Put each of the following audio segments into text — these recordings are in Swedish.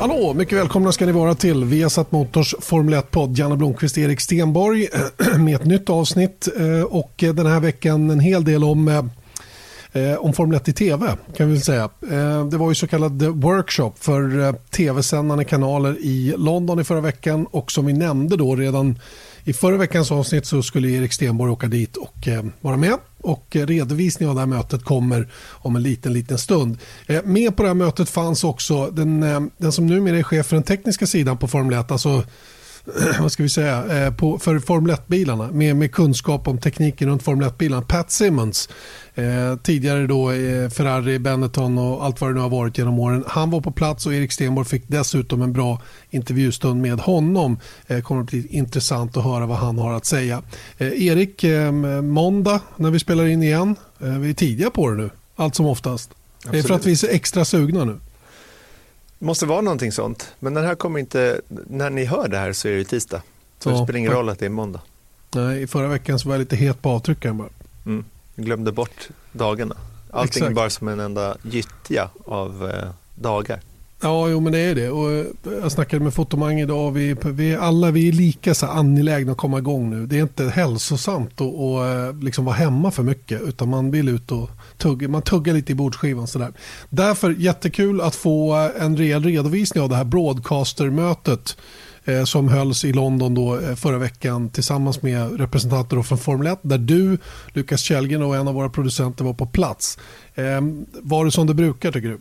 Hallå, mycket välkomna ska ni vara till Viasat Motors Formel 1-podd. Janne Blomqvist, Erik Stenborg med ett nytt avsnitt eh, och eh, den här veckan en hel del om eh, om Formel 1 i tv kan vi säga. Det var ju så kallad workshop för tv-sändande kanaler i London i förra veckan och som vi nämnde då redan i förra veckans avsnitt så skulle Erik Stenborg åka dit och vara med och eh, redovisning av det här mötet kommer om en liten, liten stund. Eh, med på det här mötet fanns också den, eh, den som numera är chef för den tekniska sidan på Formel 1, alltså vad ska vi säga, eh, på, för Formel 1-bilarna med, med kunskap om tekniken runt Formel 1-bilarna. Pat Simmons, eh, tidigare då eh, Ferrari, Benetton och allt vad det nu har varit genom åren. Han var på plats och Erik Stenborg fick dessutom en bra intervjustund med honom. Eh, kommer att bli intressant att höra vad han har att säga. Eh, Erik, eh, måndag när vi spelar in igen. Vi är tidiga på det nu, allt som oftast. Absolut. Det är för att vi är extra sugna nu. Det måste vara någonting sånt. Men den här kommer inte, när ni hör det här så är det tisdag. Så ja, det spelar ingen roll att det är måndag. Nej, i förra veckan så var jag lite het på avtryckaren bara. Mm. Glömde bort dagarna. Allting Exakt. bara som en enda gyttja av eh, dagar. Ja, jo, men det är det. Och eh, jag snackade med Fotomang idag. Vi, vi, alla vi är lika så angelägna att komma igång nu. Det är inte hälsosamt att och, eh, liksom vara hemma för mycket. Utan man vill ut och tugga, man tuggar lite i bordsskivan. Sådär. Därför jättekul att få en rejäl redovisning av det här broadcastermötet eh, som hölls i London då, eh, förra veckan tillsammans med representanter från Formel 1 där du, Lukas Källgren och en av våra producenter var på plats. Eh, var det som det brukar tycker du?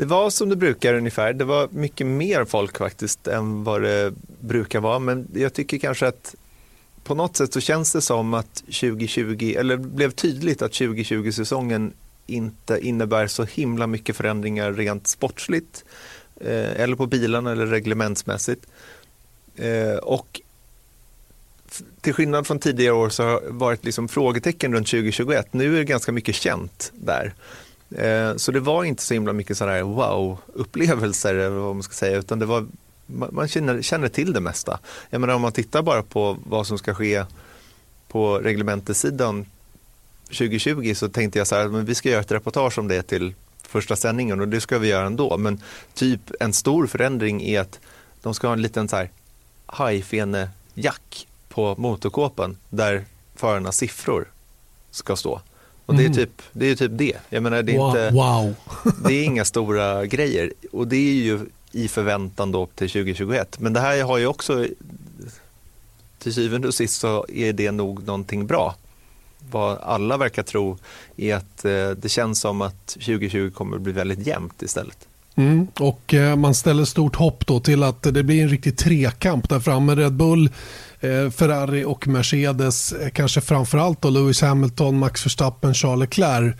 Det var som det brukar ungefär. Det var mycket mer folk faktiskt än vad det brukar vara. Men jag tycker kanske att på något sätt så känns det som att 2020, eller blev tydligt att 2020-säsongen inte innebär så himla mycket förändringar rent sportsligt eh, eller på bilarna eller reglementsmässigt. Eh, och till skillnad från tidigare år så har det varit liksom frågetecken runt 2021. Nu är det ganska mycket känt där. Eh, så det var inte så himla mycket sådana wow-upplevelser, eller vad man ska säga, utan det var, man känner, känner till det mesta. Jag menar om man tittar bara på vad som ska ske på reglementesidan 2020 så tänkte jag så här, men vi ska göra ett reportage om det till första sändningen och det ska vi göra ändå. Men typ en stor förändring är att de ska ha en liten så här hajfene-jack på motorkåpan där förarnas siffror ska stå. Och det är, mm. typ, det är typ det. Jag menar, det, är wow. inte, wow. det är inga stora grejer. Och det är ju i förväntan då till 2021. Men det här har ju också, till syvende och sist så är det nog någonting bra. Vad alla verkar tro är att eh, det känns som att 2020 kommer att bli väldigt jämnt istället. Mm, och eh, man ställer stort hopp då till att det blir en riktig trekamp där framme. Red Bull Eh, Ferrari och Mercedes, eh, kanske framförallt då Lewis Hamilton, Max Verstappen, Charles Leclerc.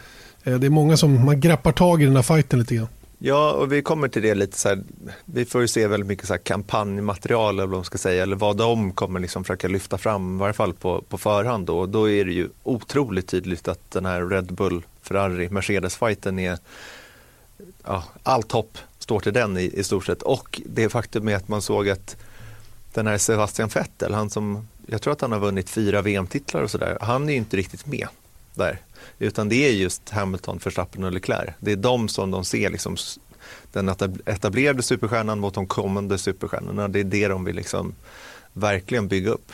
Eh, det är många som man greppar tag i den här fighten lite grann. Ja, och vi kommer till det lite så här, vi får ju se väldigt mycket så här kampanjmaterial eller vad man ska säga, eller vad de kommer liksom försöka lyfta fram, i varje fall på, på förhand då. Och då är det ju otroligt tydligt att den här Red Bull, Ferrari, Mercedes-fighten är, ja, allt hopp står till den i, i stort sett. Och det faktum är att man såg att den här Sebastian Vettel, han som, jag tror att han har vunnit fyra VM-titlar och sådär, han är ju inte riktigt med där. Utan det är just Hamilton, Verstappen och Leclerc. Det är de som de ser liksom den etablerade superstjärnan mot de kommande superstjärnorna. Det är det de vill liksom verkligen bygga upp.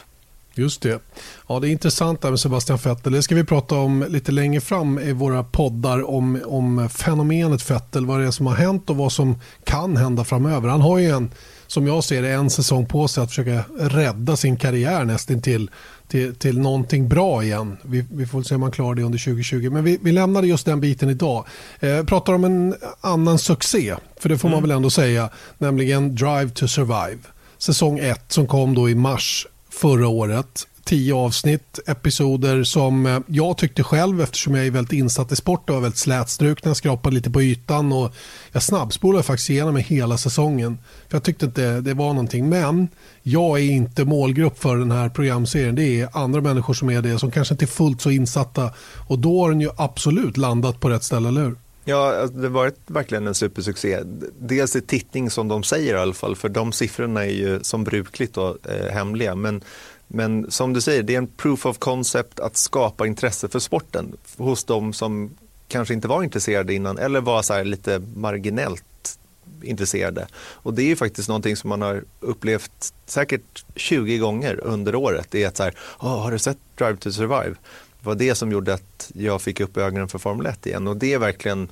Just det. Ja, det är intressant där med Sebastian Vettel. Det ska vi prata om lite längre fram i våra poddar om, om fenomenet Vettel, vad det är som har hänt och vad som kan hända framöver. Han har ju en som jag ser det, en säsong på sig att försöka rädda sin karriär nästan till, till, till någonting bra igen. Vi, vi får se om han klarar det under 2020. Men vi, vi lämnade just den biten idag. Eh, pratar om en annan succé, för det får man mm. väl ändå säga, nämligen Drive to Survive. Säsong 1 som kom då i mars förra året tio avsnitt, episoder som eh, jag tyckte själv eftersom jag är väldigt insatt i sport och var väldigt slätstrukna, skrapade lite på ytan och jag snabbspolade faktiskt igenom mig hela säsongen. För Jag tyckte inte det var någonting, men jag är inte målgrupp för den här programserien. Det är andra människor som är det, som kanske inte är fullt så insatta och då har den ju absolut landat på rätt ställe, eller hur? Ja, alltså, det har varit verkligen en supersuccé. Dels i tittning som de säger i alla fall, för de siffrorna är ju som brukligt då, eh, hemliga. Men men som du säger, det är en proof of concept att skapa intresse för sporten hos de som kanske inte var intresserade innan eller var så lite marginellt intresserade. Och det är ju faktiskt någonting som man har upplevt säkert 20 gånger under året. Det är att så här, oh, har du sett Drive to Survive? Det var det som gjorde att jag fick upp ögonen för Formel 1 igen och det är verkligen,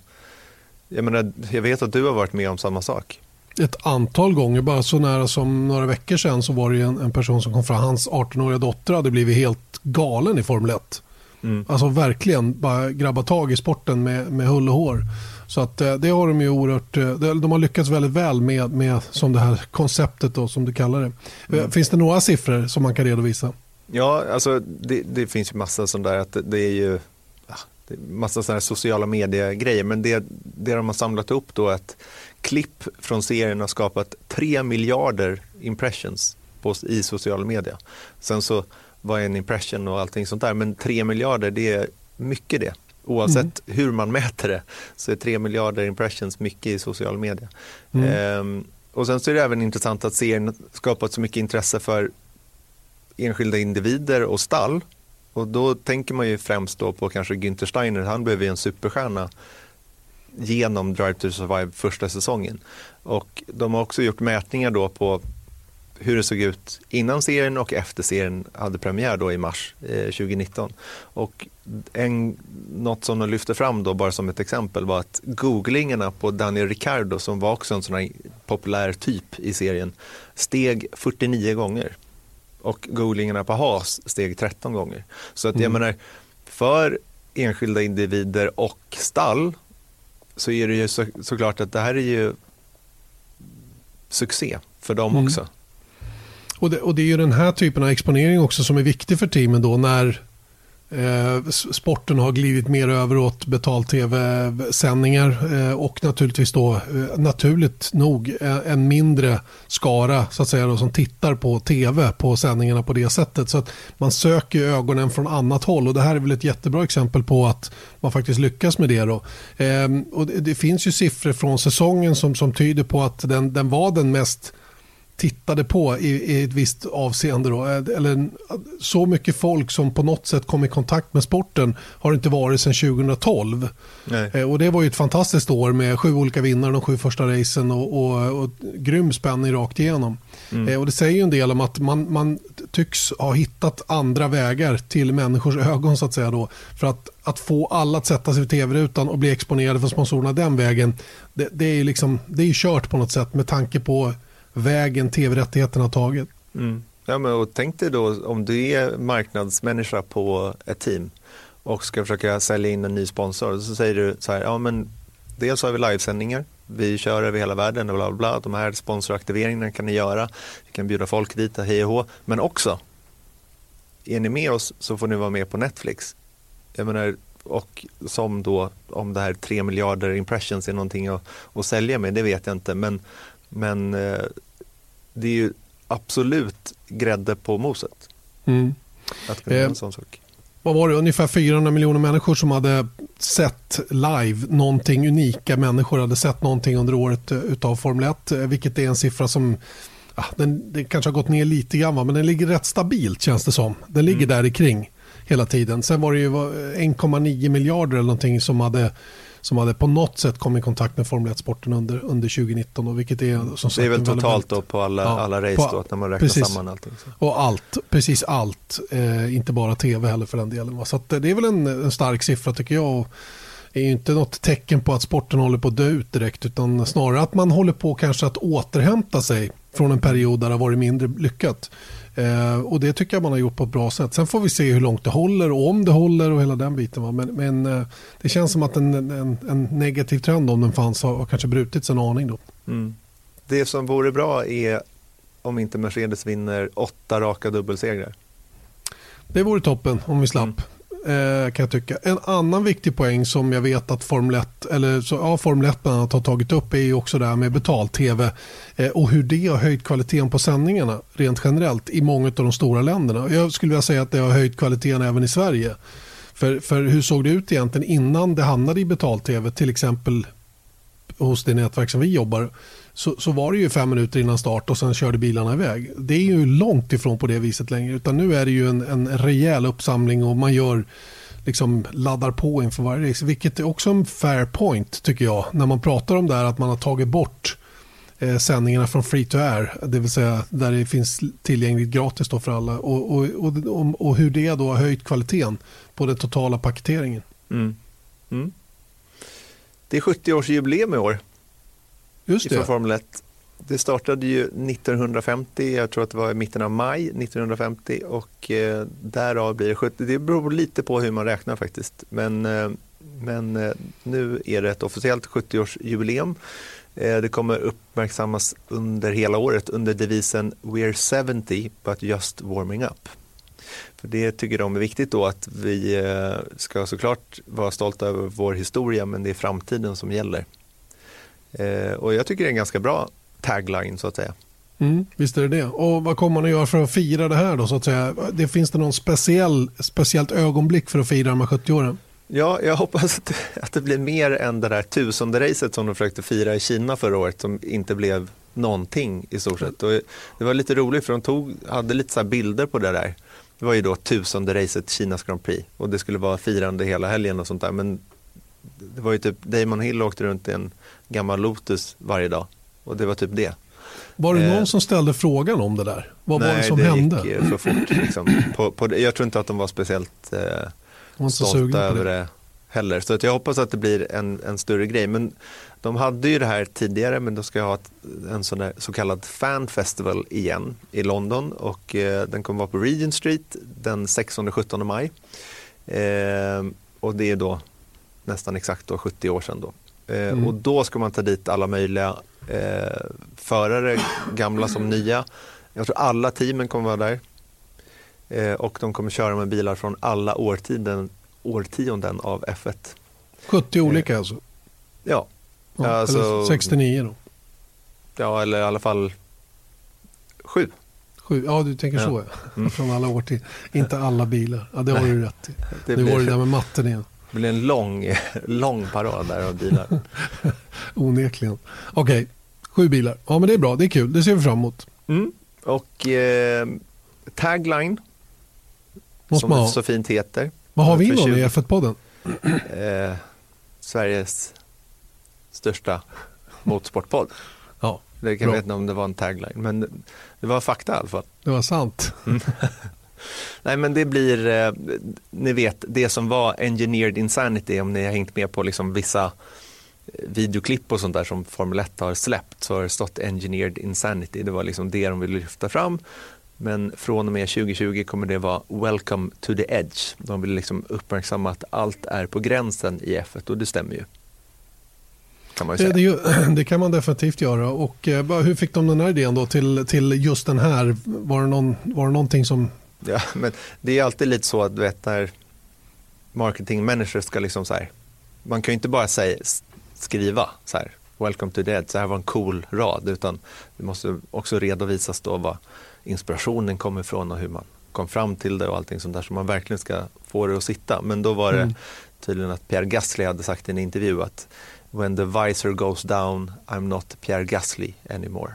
jag menar, jag vet att du har varit med om samma sak ett antal gånger. Bara så nära som några veckor sedan så var det en, en person som kom fram. Hans 18-åriga dotter hade blivit helt galen i Formel 1. Mm. Alltså verkligen bara grabba tag i sporten med, med hull och hår. Så att eh, det har de ju oerhört, eh, de har lyckats väldigt väl med, med som det här konceptet då, som du kallar det. Mm. Finns det några siffror som man kan redovisa? Ja, alltså det, det finns ju massa sånt där att det, det är ju det är massa sådana sociala medier-grejer men det, det de har samlat upp då är att klipp från serien har skapat 3 miljarder impressions på, i social media. Sen så vad är en impression och allting sånt där, men 3 miljarder det är mycket det. Oavsett mm. hur man mäter det så är 3 miljarder impressions mycket i social media. Mm. Ehm, och sen så är det även intressant att serien skapat så mycket intresse för enskilda individer och stall. Och då tänker man ju främst då på kanske Günther Steiner, han blev ju en superstjärna genom Drive to Survive första säsongen. Och de har också gjort mätningar då på hur det såg ut innan serien och efter serien hade premiär då i mars eh, 2019. Och en, något som de lyfte fram då bara som ett exempel var att googlingarna på Daniel Ricciardo som var också en sån här populär typ i serien steg 49 gånger och googlingarna på Haas steg 13 gånger. Så att jag mm. menar för enskilda individer och stall så är det ju så, såklart att det här är ju succé för dem mm. också. Och det, och det är ju den här typen av exponering också som är viktig för teamen då när Eh, sporten har glidit mer över åt betal-tv-sändningar eh, och naturligtvis då eh, naturligt nog en mindre skara så att säga då, som tittar på tv på sändningarna på det sättet. Så att man söker ögonen från annat håll och det här är väl ett jättebra exempel på att man faktiskt lyckas med det. Då. Ehm, och det, det, finns ju siffror från säsongen som, som tyder på att den, den var den mest tittade på i, i, ett visst avseende. Då. Eller, så mycket folk som på något sätt kom i kontakt med sporten har inte varit sedan 2012. Eh, och det var ju ett fantastiskt år med sju olika vinnare de sju första racen och, och, och grym spänning rakt igenom. Mm. Eh, och det säger ju en del om att man, man tycks ha hittat andra vägar till människors ögon så att säga då. För att, att få alla att sätta sig vid tv-rutan och bli exponerade för sponsorerna den vägen, det, det är ju liksom, det är kört på något sätt med tanke på vägen tv-rättigheterna har tagit. Mm. Ja, men och tänk dig då om du är marknadsmänniska på ett team och ska försöka sälja in en ny sponsor. Så säger du så här, ja men dels har vi livesändningar, vi kör över hela världen och bla bla bla. De här sponsoraktiveringarna kan ni göra, vi kan bjuda folk dit, hej och hå. Men också, är ni med oss så får ni vara med på Netflix. Jag menar, och som då, om det här 3 miljarder impressions är någonting att, att sälja med, det vet jag inte. Men men eh, det är ju absolut grädde på moset. Mm. Att kunna eh, en sån sak. Vad var det, ungefär 400 miljoner människor som hade sett live någonting unika människor hade sett någonting under året eh, utav Formel 1, eh, vilket är en siffra som ja, den, den kanske har gått ner lite grann, men den ligger rätt stabilt känns det som. Den ligger mm. där i kring hela tiden. Sen var det ju 1,9 miljarder eller någonting som hade som hade på något sätt kommit i kontakt med Formel 1-sporten under, under 2019. Och vilket är, som sagt, det är väl totalt då på alla, ja, alla race på, då, när man räknar precis, samman allting. Så. Och allt, precis allt, eh, inte bara tv heller för den delen. Så att, det är väl en, en stark siffra tycker jag. Och, är ju inte något tecken på att sporten håller på att dö ut direkt utan snarare att man håller på kanske att återhämta sig från en period där det har varit mindre lyckat. Eh, och det tycker jag man har gjort på ett bra sätt. Sen får vi se hur långt det håller och om det håller och hela den biten. Va? Men, men eh, det känns som att en, en, en, negativ trend om den fanns har, har kanske brutits en aning då. Mm. Det som vore bra är om inte Mercedes vinner åtta raka dubbelsegrar. Det vore toppen om vi slapp. Mm Eh, kan jag tycka. En annan viktig poäng som jag vet att Formel 1, eller så, ja, Formel 1 bland annat har tagit upp är ju också det här med betal-tv eh, och hur det har höjt kvaliteten på sändningarna rent generellt i många av de stora länderna. Jag skulle vilja säga att det har höjt kvaliteten även i Sverige. För, för hur såg det ut egentligen innan det hamnade i betal-tv, till exempel hos det nätverk som vi jobbar så, så var det ju fem minuter innan start och sen körde bilarna iväg. Det är ju långt ifrån på det viset längre utan nu är det ju en, en rejäl uppsamling och man gör liksom laddar på inför varje race. Vilket är också en fair point tycker jag. När man pratar om det här att man har tagit bort eh, sändningarna från Free to Air, det vill säga där det finns tillgängligt gratis då för alla och, och, och, och hur det då har höjt kvaliteten på den totala paketeringen. Mm. Mm. Det är 70-årsjubileum i år. Just det. Formel 1. Det startade ju 1950, jag tror att det var i mitten av maj 1950 och eh, därav blir det 70. Det beror lite på hur man räknar faktiskt. Men, eh, men eh, nu är det ett officiellt 70-årsjubileum. Eh, det kommer uppmärksammas under hela året under devisen We're 70 but just warming up. För det tycker de är viktigt då att vi eh, ska såklart vara stolta över vår historia men det är framtiden som gäller. Eh, och jag tycker det är en ganska bra tagline så att säga. Mm, visst är det det. Och vad kommer man att göra för att fira det här då så att säga? Det finns det någon speciell, speciellt ögonblick för att fira de här 70 åren? Ja, jag hoppas att, att det blir mer än det där tusende racet som de försökte fira i Kina förra året som inte blev någonting i stort sett. Och det var lite roligt för de tog, hade lite så bilder på det där. Det var ju då tusende racet Kinas Grand Prix och det skulle vara firande hela helgen och sånt där. Men det var ju typ, Damon Hill åkte runt i en gammal Lotus varje dag och det var typ det. Var det någon eh, som ställde frågan om det där? Vad nej, var det som det hände? Nej, det gick så fort. Liksom. På, på, jag tror inte att de var speciellt eh, stolta över det. det heller. Så att jag hoppas att det blir en, en större grej. Men de hade ju det här tidigare men de ska ha ett, en sån där, så kallad fan festival igen i London och eh, den kommer vara på Regent Street den 16-17 maj. Eh, och det är då nästan exakt då 70 år sedan då. Eh, mm. Och då ska man ta dit alla möjliga eh, förare, gamla som nya. Jag tror alla teamen kommer vara där. Eh, och de kommer köra med bilar från alla årtiden, årtionden av F1. 70 olika eh, alltså? Ja. ja alltså, eller 69 då? Ja, eller i alla fall sju. Sju, ja, du tänker ja. så ja. Mm. Från alla årtionden. Inte alla bilar. Ja, det har du rätt i. Nu var det där med matten igen. Det blir en lång, lång parad där av bilar. Onekligen. Okej, okay. sju bilar. Ja, men det är bra. Det är kul. Det ser vi fram emot. Mm. Och eh, tagline, Måste som det så fint heter. Vad har vi då i F1-podden? Eh, Sveriges största motorsportpodd. Ja, det kan jag vet inte om det var en tagline, men det var fakta i alla fall. Det var sant. Mm. Nej men det blir, eh, ni vet det som var Engineered Insanity om ni har hängt med på liksom vissa eh, videoklipp och sånt där som Formel 1 har släppt så har det stått Engineered Insanity. Det var liksom det de ville lyfta fram. Men från och med 2020 kommer det vara Welcome to the Edge. De vill liksom uppmärksamma att allt är på gränsen i F1 och det stämmer ju. Kan ju. Det, det, kan man definitivt göra. Och eh, hur fick de den här idén då till, till just den här? Var det, någon, var det någonting som Ja, men det är alltid lite så att du vet när marketing manager ska liksom så här, man kan ju inte bara säga, skriva så här, welcome to dead, så här var en cool rad, utan det måste också redovisas då vad inspirationen kommer ifrån och hur man kom fram till det och allting sånt där, så man verkligen ska få det att sitta. Men då var det mm. tydligen att Pierre Gasly hade sagt i en intervju att when the visor goes down, I'm not Pierre Gasly anymore.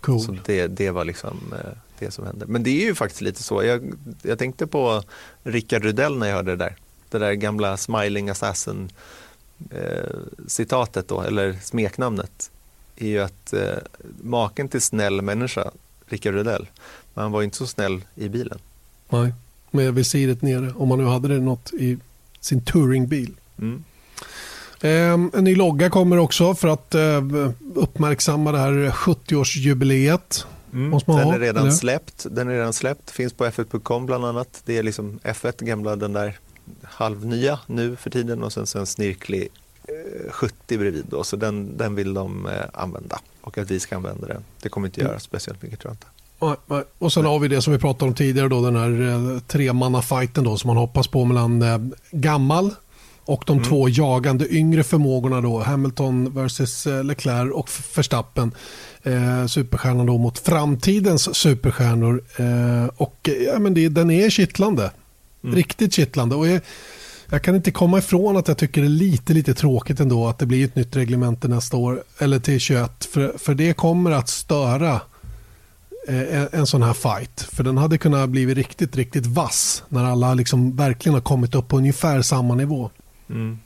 Cool. Så det, det var liksom eh, det som händer. Men det är ju faktiskt lite så. Jag, jag tänkte på Rickard Rudell när jag hörde det där. Det där gamla Smiling Assassin eh, citatet då, eller smeknamnet är ju att eh, maken till snäll människa, Rickard Rudell, men han var inte så snäll i bilen. Nej, med visiret nere, om man nu hade det något i sin touringbil. Mm. Eh, en ny logga kommer också för att eh, uppmärksamma det här 70-årsjubileet. Mm. Måste man den ha, är redan eller? släppt. Den är redan släppt. Finns på f1.com bland annat. Det är liksom F1 gamla den där halvnya nu för tiden och sen så en snirklig eh, 70 bredvid då. Så den, den vill de eh, använda och att vi ska använda den. Det kommer inte göra mm. speciellt mycket tror jag inte. Och sen har vi det som vi pratade om tidigare då den här eh, tremanna-fighten då som man hoppas på mellan eh, gammal och de mm. två jagande yngre förmågorna då Hamilton versus Leclerc och Verstappen eh, superstjärnan då mot framtidens superstjärnor. Eh, och ja, men det, den är kittlande. Mm. Riktigt kittlande. Och jag, jag, kan inte komma ifrån att jag tycker det är lite, lite tråkigt ändå att det blir ett nytt reglemente nästa år. Eller till 21. För, för det kommer att störa eh, en, en sån här fight. För den hade kunnat bli riktigt, riktigt vass. När alla liksom verkligen har kommit upp på ungefär samma nivå. Mm.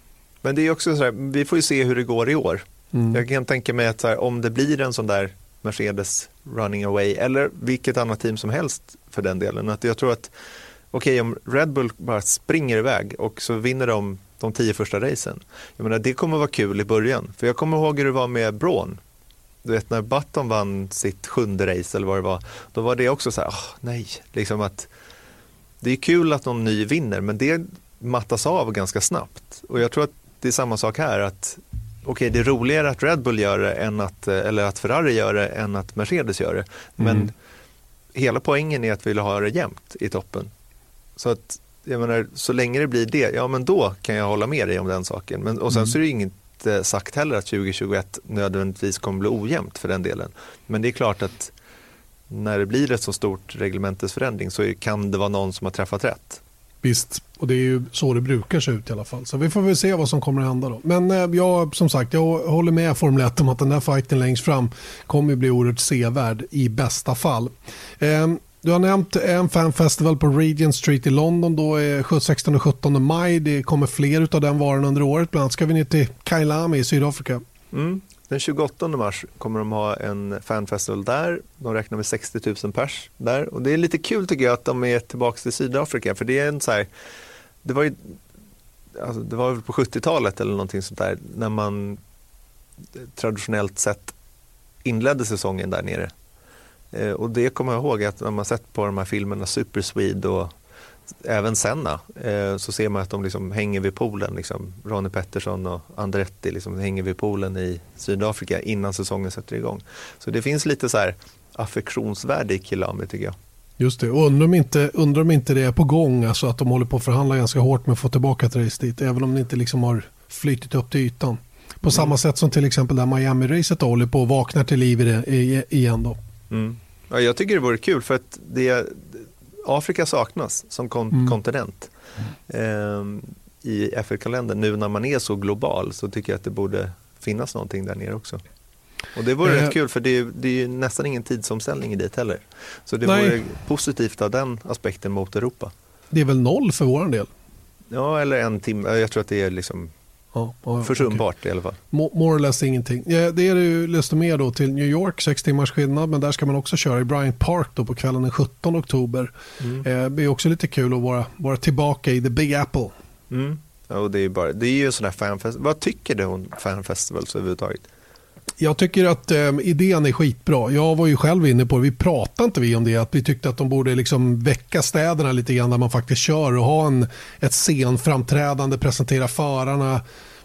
Men det är också så här, vi får ju se hur det går i år. Mm. Jag kan tänka mig att här, om det blir en sån där Mercedes running away eller vilket annat team som helst för den delen. Att jag tror att okej okay, om Red Bull bara springer iväg och så vinner de de tio första racen. Jag menar, det kommer vara kul i början. För jag kommer ihåg hur det var med Braun. Du vet när Button vann sitt sjunde race eller vad det var. Då var det också så här, oh, nej, liksom att det är kul att någon ny vinner men det mattas av ganska snabbt. Och jag tror att det är samma sak här. att Okej, det är roligare att Red Bull gör det, än att, eller att Ferrari gör det än att Mercedes gör det. Men mm. hela poängen är att vi vill ha det jämnt i toppen. Så att jag menar, så länge det blir det, ja men då kan jag hålla med dig om den saken. Men, och sen mm. så är det inget sagt heller att 2021 nödvändigtvis kommer bli ojämnt för den delen. Men det är klart att när det blir ett så stort reglementesförändring så kan det vara någon som har träffat rätt. Visst, och det är ju så det brukar se ut i alla fall. Så vi får väl se vad som kommer att hända då. Men eh, jag, som sagt, jag håller med Formel 1 om att den där fighten längst fram kommer att bli oerhört sevärd i bästa fall. Eh, du har nämnt en fanfestival på Regent Street i London då eh, är 16 och 17 maj. Det kommer fler av den varan under året. Bland annat ska vi ner till Kailami i Sydafrika. Mm. Den 28 mars kommer de ha en fanfestival där. De räknar med 60 000 pers där. Och det är lite kul tycker jag att de är tillbaka till Sydafrika. För det är en så här, det var ju, alltså det var väl på 70-talet eller någonting sånt där när man eh, traditionellt sett inledde säsongen där nere. Eh, och det kommer jag ihåg att när man sett på de här filmerna Super Swede och även Senna eh, så ser man att de liksom hänger vid poolen. Liksom. Ronnie Pettersson och Andretti liksom hänger vid poolen i Sydafrika innan säsongen sätter igång. Så det finns lite så här affektionsvärde i Kilami tycker jag. Just det, och undrar om inte, undrar om inte det är på gång, alltså att de håller på att förhandla ganska hårt med att få tillbaka ett race dit, även om det inte liksom har flyttit upp till ytan. På mm. samma sätt som till exempel där Miami-racet håller på att vakna till liv i det igen då. Mm. Ja, jag tycker det vore kul för att det, Afrika saknas som kon mm. kontinent. Mm. Eh, I FN-kalendern, nu när man är så global så tycker jag att det borde finnas någonting där nere också. Och det vore eh. rätt kul för det är, det är nästan ingen tidsomställning i dit heller. Så det Nej. vore positivt av den aspekten mot Europa. Det är väl noll för vår del? Ja, eller en timme. Jag tror att det är liksom Ja, ja, Försumbart okay. i alla fall. More or less ingenting. Ja, det är det desto mer då till New York, sex timmars skillnad, men där ska man också köra i Bryant Park då på kvällen den 17 oktober. Mm. Eh, det är också lite kul att vara, vara tillbaka i the Big Apple. Mm. Ja, och det, är bara, det är ju en sån här fanfestival. Vad tycker du om fanfestivals överhuvudtaget? Jag tycker att eh, idén är skitbra. Jag var ju själv inne på det. Vi pratade inte vi om det. Att vi tyckte att de borde liksom väcka städerna lite grann där man faktiskt kör och ha en, ett scenframträdande, presentera förarna.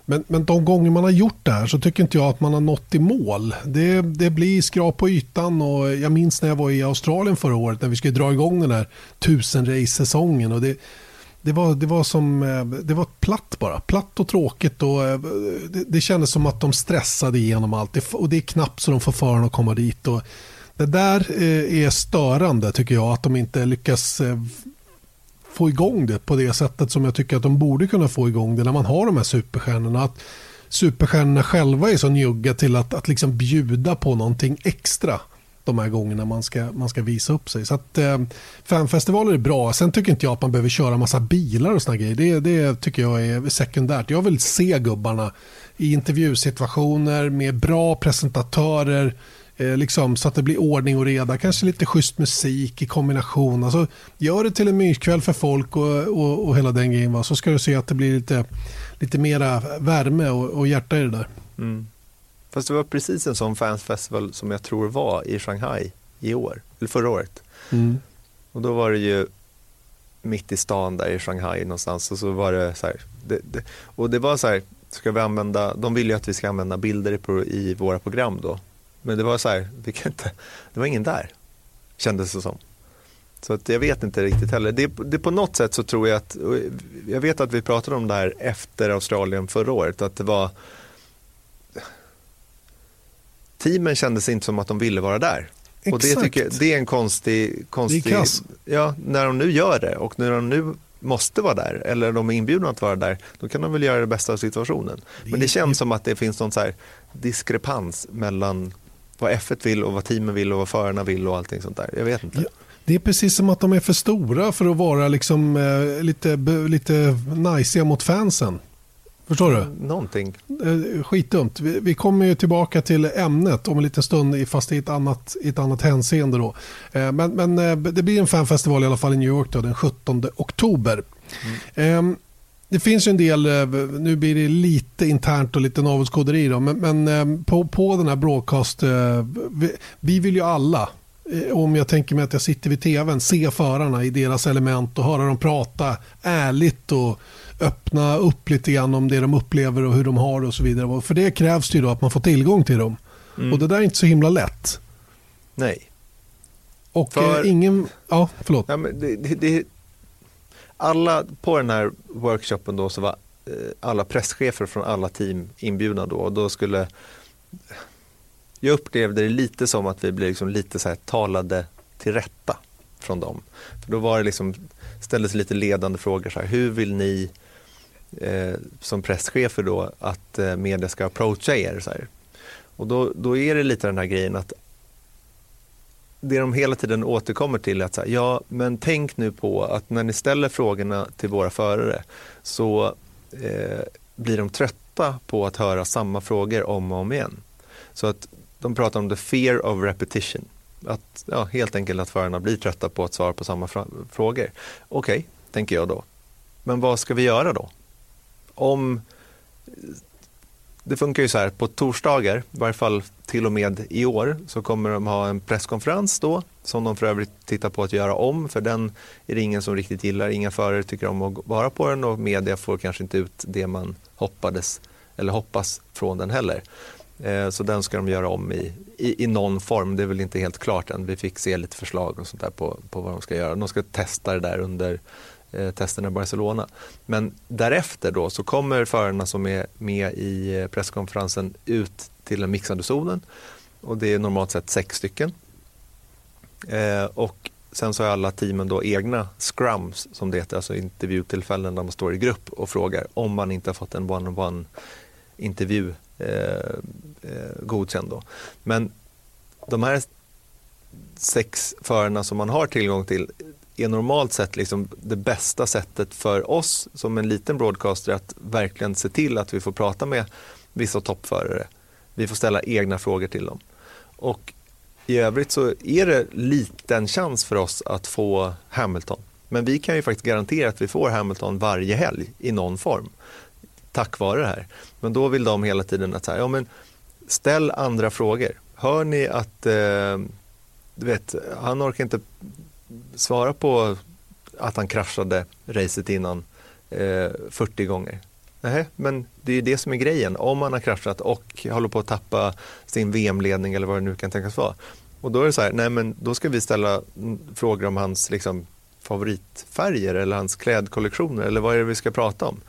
Men, men de gånger man har gjort det här så tycker inte jag att man har nått i mål. Det, det blir skrap på ytan och jag minns när jag var i Australien förra året när vi skulle dra igång den här tusen race-säsongen. Och det, det var, det var som eh, det var platt bara. Platt och tråkigt. Och eh, det, det kändes som att de stressade igenom allt. Det, och det är knappt så de får föraren att komma dit. Och det där eh, är störande tycker jag. Att de inte lyckas få igång det på det sättet som jag tycker att de borde kunna få igång det när man har de här superstjärnorna. Att superstjärnorna själva är så njugga till att, att liksom bjuda på någonting extra de här gångerna man ska, man ska visa upp sig. Så att, eh, fanfestivaler är bra. Sen tycker inte jag att man behöver köra massa bilar och såna grejer. Det, det tycker jag är sekundärt. Jag vill se gubbarna i intervjusituationer med bra presentatörer. Eh, liksom, så att det blir ordning och reda. Kanske lite schysst musik i kombination. Alltså, gör det till en myskväll för folk och, och, och hela den grejen. Va? Så ska du se att det blir lite, lite mera värme och, och hjärta i det där. Mm. Fast det var precis en sån fansfestival som jag tror var i Shanghai i år, eller förra året. Mm. Och då var det ju mitt i stan där i Shanghai någonstans och så var det så här, det, det, och det var så här, ska vi använda, de vill ju att vi ska använda bilder i, i våra program då. Men det var så här, vi kan inte, det var ingen där, kändes det som. Så att jag vet inte riktigt heller. Det, det på något sätt så tror jag att, jag vet att vi pratade om det här efter Australien förra året, att det var teamen kändes inte som att de ville vara där. Exakt. Och det, tycker det är en konstig... konstig ja, när de nu gör det och när de nu måste vara där eller de är inbjudna att vara där, då kan de väl göra det bästa av situationen. Men det känns som att det finns någon så diskrepans mellan vad F1 vill och vad teamen vill och vad förarna vill och allting sånt där. Jag vet inte. Ja, det är precis som att de är för stora för att vara liksom, eh, lite, lite najsiga mot fansen. Förstår du? Någonting. Eh, skitdumt. Vi, vi kommer ju tillbaka till ämnet om en liten stund, fast i ett annat, i ett annat hänseende. Då. Eh, men, men eh, det blir en fanfestival i alla fall i New York då, den 17 oktober. Mm. Det finns ju en del, nu blir det lite internt och lite navelskåderi då, men, men på, på den här broadcast, vi, vi vill ju alla, om jag tänker mig att jag sitter vid tvn, se förarna i deras element och höra dem prata ärligt och öppna upp lite grann om det de upplever och hur de har det och så vidare. För det krävs det ju då att man får tillgång till dem. Mm. Och det där är inte så himla lätt. Nej. Och För, eh, ingen... Ja, förlåt. Ja, men det, det, det, alla på den här workshopen då så var eh, alla presschefer från alla team inbjudna då och då skulle jag upplevde det lite som att vi blev liksom lite så här talade till rätta från dem. För då var det liksom, ställdes lite ledande frågor så här, hur vill ni eh, som presschefer då att eh, media ska approacha er. Så här. Och då, då är det lite den här grejen att det de hela tiden återkommer till är att så här, ja, men tänk nu på att när ni ställer frågorna till våra förare så eh, blir de trötta på att höra samma frågor om och om igen. Så att de pratar om the fear of repetition. Att, ja, helt enkelt att förarna blir trötta på att svara på samma frågor. Okej, okay, tänker jag då. Men vad ska vi göra då? Om det funkar ju så här, på torsdagar, i varje fall till och med i år, så kommer de ha en presskonferens då, som de för övrigt tittar på att göra om, för den är det ingen som riktigt gillar. Inga förare tycker om att vara på den och media får kanske inte ut det man hoppades eller hoppas från den heller. Eh, så den ska de göra om i, i, i, någon form. Det är väl inte helt klart än. Vi fick se lite förslag och sånt där på, på vad de ska göra. De ska testa det där under eh, testerna i Barcelona. Men därefter då så kommer förarna som är med i eh, presskonferensen ut till den mixade zonen och det är normalt sett sex stycken. Eh, och sen så har alla teamen då egna scrums som det heter, alltså intervjutillfällen där man står i grupp och frågar om man inte har fått en one-on-one intervju eh, eh, godkänd. Då. Men de här sex förarna som man har tillgång till är normalt sett liksom det bästa sättet för oss som en liten broadcaster att verkligen se till att vi får prata med vissa toppförare. Vi får ställa egna frågor till dem. Och i övrigt så är det liten chans för oss att få Hamilton. Men vi kan ju faktiskt garantera att vi får Hamilton varje helg i någon form. Tack vare det här. Men då vill de hela tiden att säga, ja men ställ andra frågor. Hör ni att eh, du vet, han orkar inte svara på att han kraschade racet innan eh, 40 gånger. Nej, men det är det som är grejen. Om man har kraschat och håller på att tappa sin VM-ledning eller vad det nu kan tänkas vara. Och då är det så här, nej men då ska vi ställa frågor om hans liksom, favoritfärger eller hans klädkollektioner eller vad är det vi ska prata om.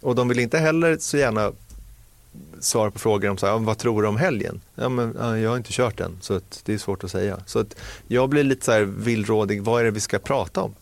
Och de vill inte heller så gärna svara på frågor om så här, vad tror du om helgen? Ja, men, ja, jag har inte kört den så det är svårt att säga. Så att jag blir lite så här villrådig, vad är det vi ska prata om?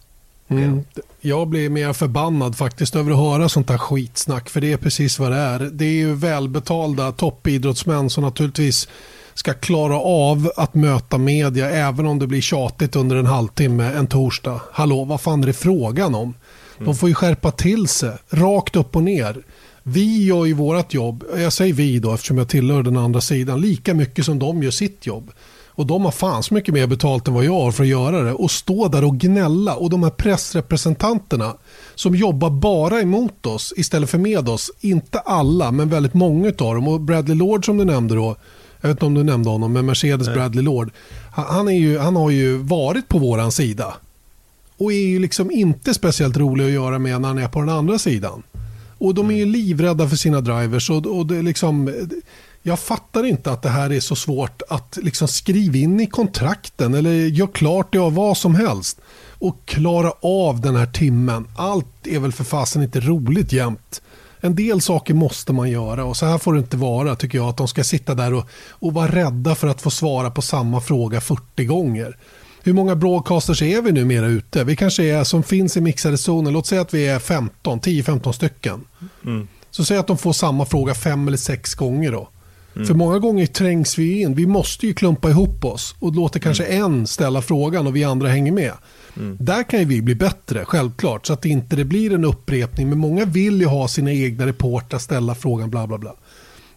Mm. Jag blir mer förbannad faktiskt över att höra sånt här skitsnack för det är precis vad det är. Det är ju välbetalda toppidrottsmän som naturligtvis ska klara av att möta media även om det blir tjatigt under en halvtimme en torsdag. Hallå, vad fan är det frågan om? De mm. får ju skärpa till sig, rakt upp och ner. Vi gör ju vårt jobb, jag säger vi då eftersom jag tillhör den andra sidan, lika mycket som de gör sitt jobb. Och de har fan så mycket mer betalt än vad jag har för att göra det. Och stå där och gnälla. Och de här pressrepresentanterna som jobbar bara emot oss istället för med oss. Inte alla, men väldigt många av dem. Och Bradley Lord som du nämnde då. Jag vet inte om du nämnde honom, men Mercedes Nej. Bradley Lord. Han, är ju, han har ju varit på våran sida. Och är ju liksom inte speciellt rolig att göra med när han är på den andra sidan. Och de är ju livrädda för sina drivers. Och, och det liksom, jag fattar inte att det här är så svårt att liksom skriva in i kontrakten eller göra klart det av vad som helst. Och klara av den här timmen. Allt är väl för fasen inte roligt jämt. En del saker måste man göra och så här får det inte vara tycker jag. Att de ska sitta där och, och vara rädda för att få svara på samma fråga 40 gånger. Hur många broadcasters är vi numera ute? Vi kanske är som finns i mixade zoner. Låt säga att vi är 15, 10-15 stycken. Mm. Så säg att de får samma fråga fem eller sex gånger då. Mm. För många gånger trängs vi in. Vi måste ju klumpa ihop oss och kanske mm. en ställa frågan och vi andra hänger med. Mm. Där kan vi bli bättre, självklart, så att inte det blir en upprepning. Men många vill ju ha sina egna reportrar ställa frågan, bla bla bla.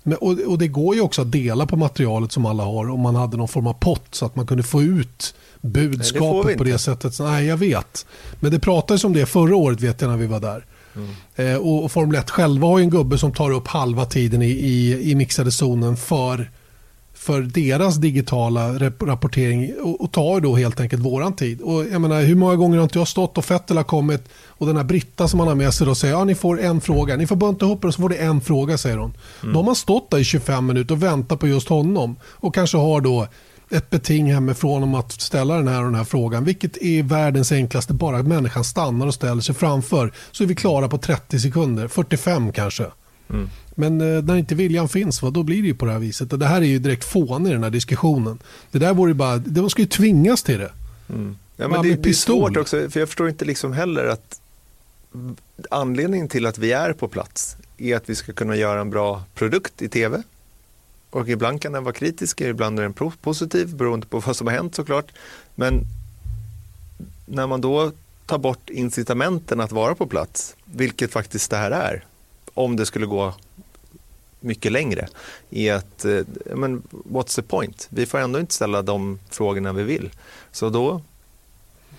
Men, och, och, det går ju också att dela på materialet som alla har om man hade någon form av pott så att man kunde få ut budskapet det på det sättet. Nej, jag vet. Men det pratades om det förra året vet jag när vi var där. Mm. Eh, och, och Formel 1 själva har ju en gubbe som tar upp halva tiden i, i, i mixade zonen för för deras digitala rapportering och, och tar då helt enkelt våran tid. Och jag menar, hur många gånger har inte jag stått och Fettel har kommit och den här Britta som han har med sig då säger ja ni får en fråga, ni får bunta ihop er och så får det en fråga säger hon. Mm. Då har man stått där i 25 minuter och väntat på just honom och kanske har då ett beting hemifrån om att ställa den här och den här frågan. Vilket är världens enklaste, bara att människan stannar och ställer sig framför. Så är vi klara på 30 sekunder, 45 kanske. Mm. Men eh, när inte viljan finns, va, då blir det ju på det här viset. Och det här är ju direkt fån i den här diskussionen. Det där vore bara, de ska ju tvingas till det. Mm. Ja, men det, det, är svårt också, för jag förstår inte liksom heller att anledningen till att vi är på plats är att vi ska kunna göra en bra produkt i tv. Och ibland kan den vara kritisk, ibland är den positiv beroende på vad som har hänt såklart. Men när man då tar bort incitamenten att vara på plats, vilket faktiskt det här är, om det skulle gå mycket längre, är att, eh, men what's the point? Vi får ändå inte ställa de frågorna vi vill. Så då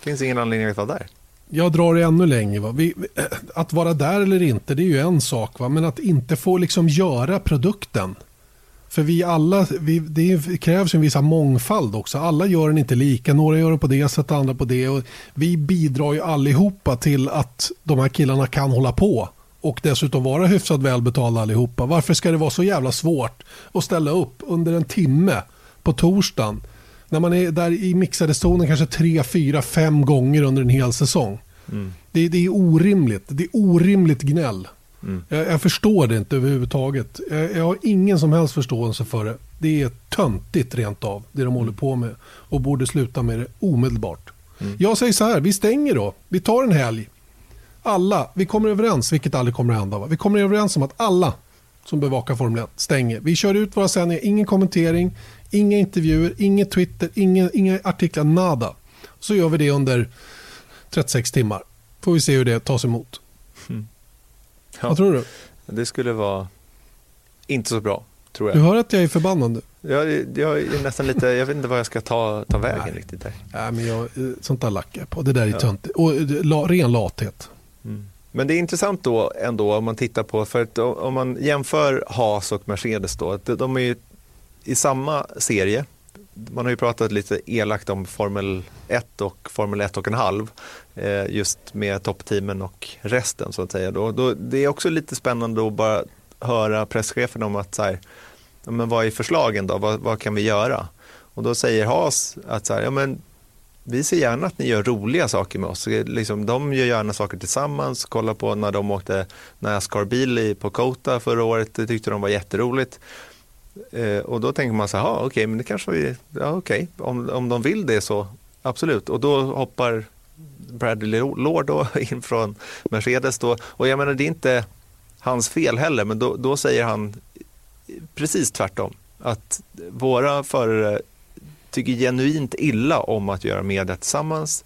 finns ingen anledning att vara där. Jag drar det ännu längre. Va? Vi, att vara där eller inte, det är ju en sak. Va? Men att inte få liksom göra produkten. För vi alla, vi, det krävs en viss mångfald också. Alla gör den inte lika. Några gör den på det sättet, andra på det. Och vi bidrar ju allihopa till att de här killarna kan hålla på och dessutom vara hyfsat välbetalda allihopa. Varför ska det vara så jävla svårt att ställa upp under en timme på torsdagen när man är där i mixade zonen kanske tre, fyra, fem gånger under en hel säsong. Mm. Det, det, är orimligt. Det är orimligt gnäll. Mm. Jag, jag, förstår det inte överhuvudtaget. Jag, jag, har ingen som helst förståelse för det. Det är töntigt rent av, det de håller på med. Och borde sluta med det omedelbart. Mm. Jag säger så här, vi stänger då. Vi tar en helg alla, vi kommer överens, vilket aldrig kommer att hända. Va? Vi kommer överens om att alla som bevakar Formel 1 stänger. Vi kör ut våra sändningar, ingen kommentering, inga intervjuer, inget Twitter, inga, inga artiklar, nada. Så gör vi det under 36 timmar. Får vi se hur det tas emot. Mm. Ja, Vad tror du? Det skulle vara inte så bra, tror jag. Du hör att jag är förbannad nu. Jag, jag är nästan lite, jag vet inte vad jag ska ta, ta vägen Nej. riktigt där. Nej, men jag, sånt där lackar jag på. Det där är ja. töntigt. Och la, ren lathet. Mm. Men det är intressant då ändå om man tittar på, för att om man jämför Haas och Mercedes då, de är ju i samma serie. Man har ju pratat lite elakt om Formel 1 och Formel 1 och en halv, eh, just med toppteamen och resten så att säga. Då, då, det är också lite spännande att bara höra presschefen om att så här, men vad är förslagen då, vad, vad kan vi göra? Och då säger Haas att så här, ja, men vi ser gärna att ni gör roliga saker med oss. Liksom, de gör gärna saker tillsammans. Kolla på när de åkte Nascar-bil på Kota förra året. Det tyckte de var jätteroligt. Eh, och då tänker man så här, okej, okay, men det kanske vi, ja okej, okay. om, om de vill det så absolut. Och då hoppar Bradley Lord då in från Mercedes då. Och jag menar, det är inte hans fel heller, men då, då säger han precis tvärtom. Att våra förare tycker genuint illa om att göra media tillsammans.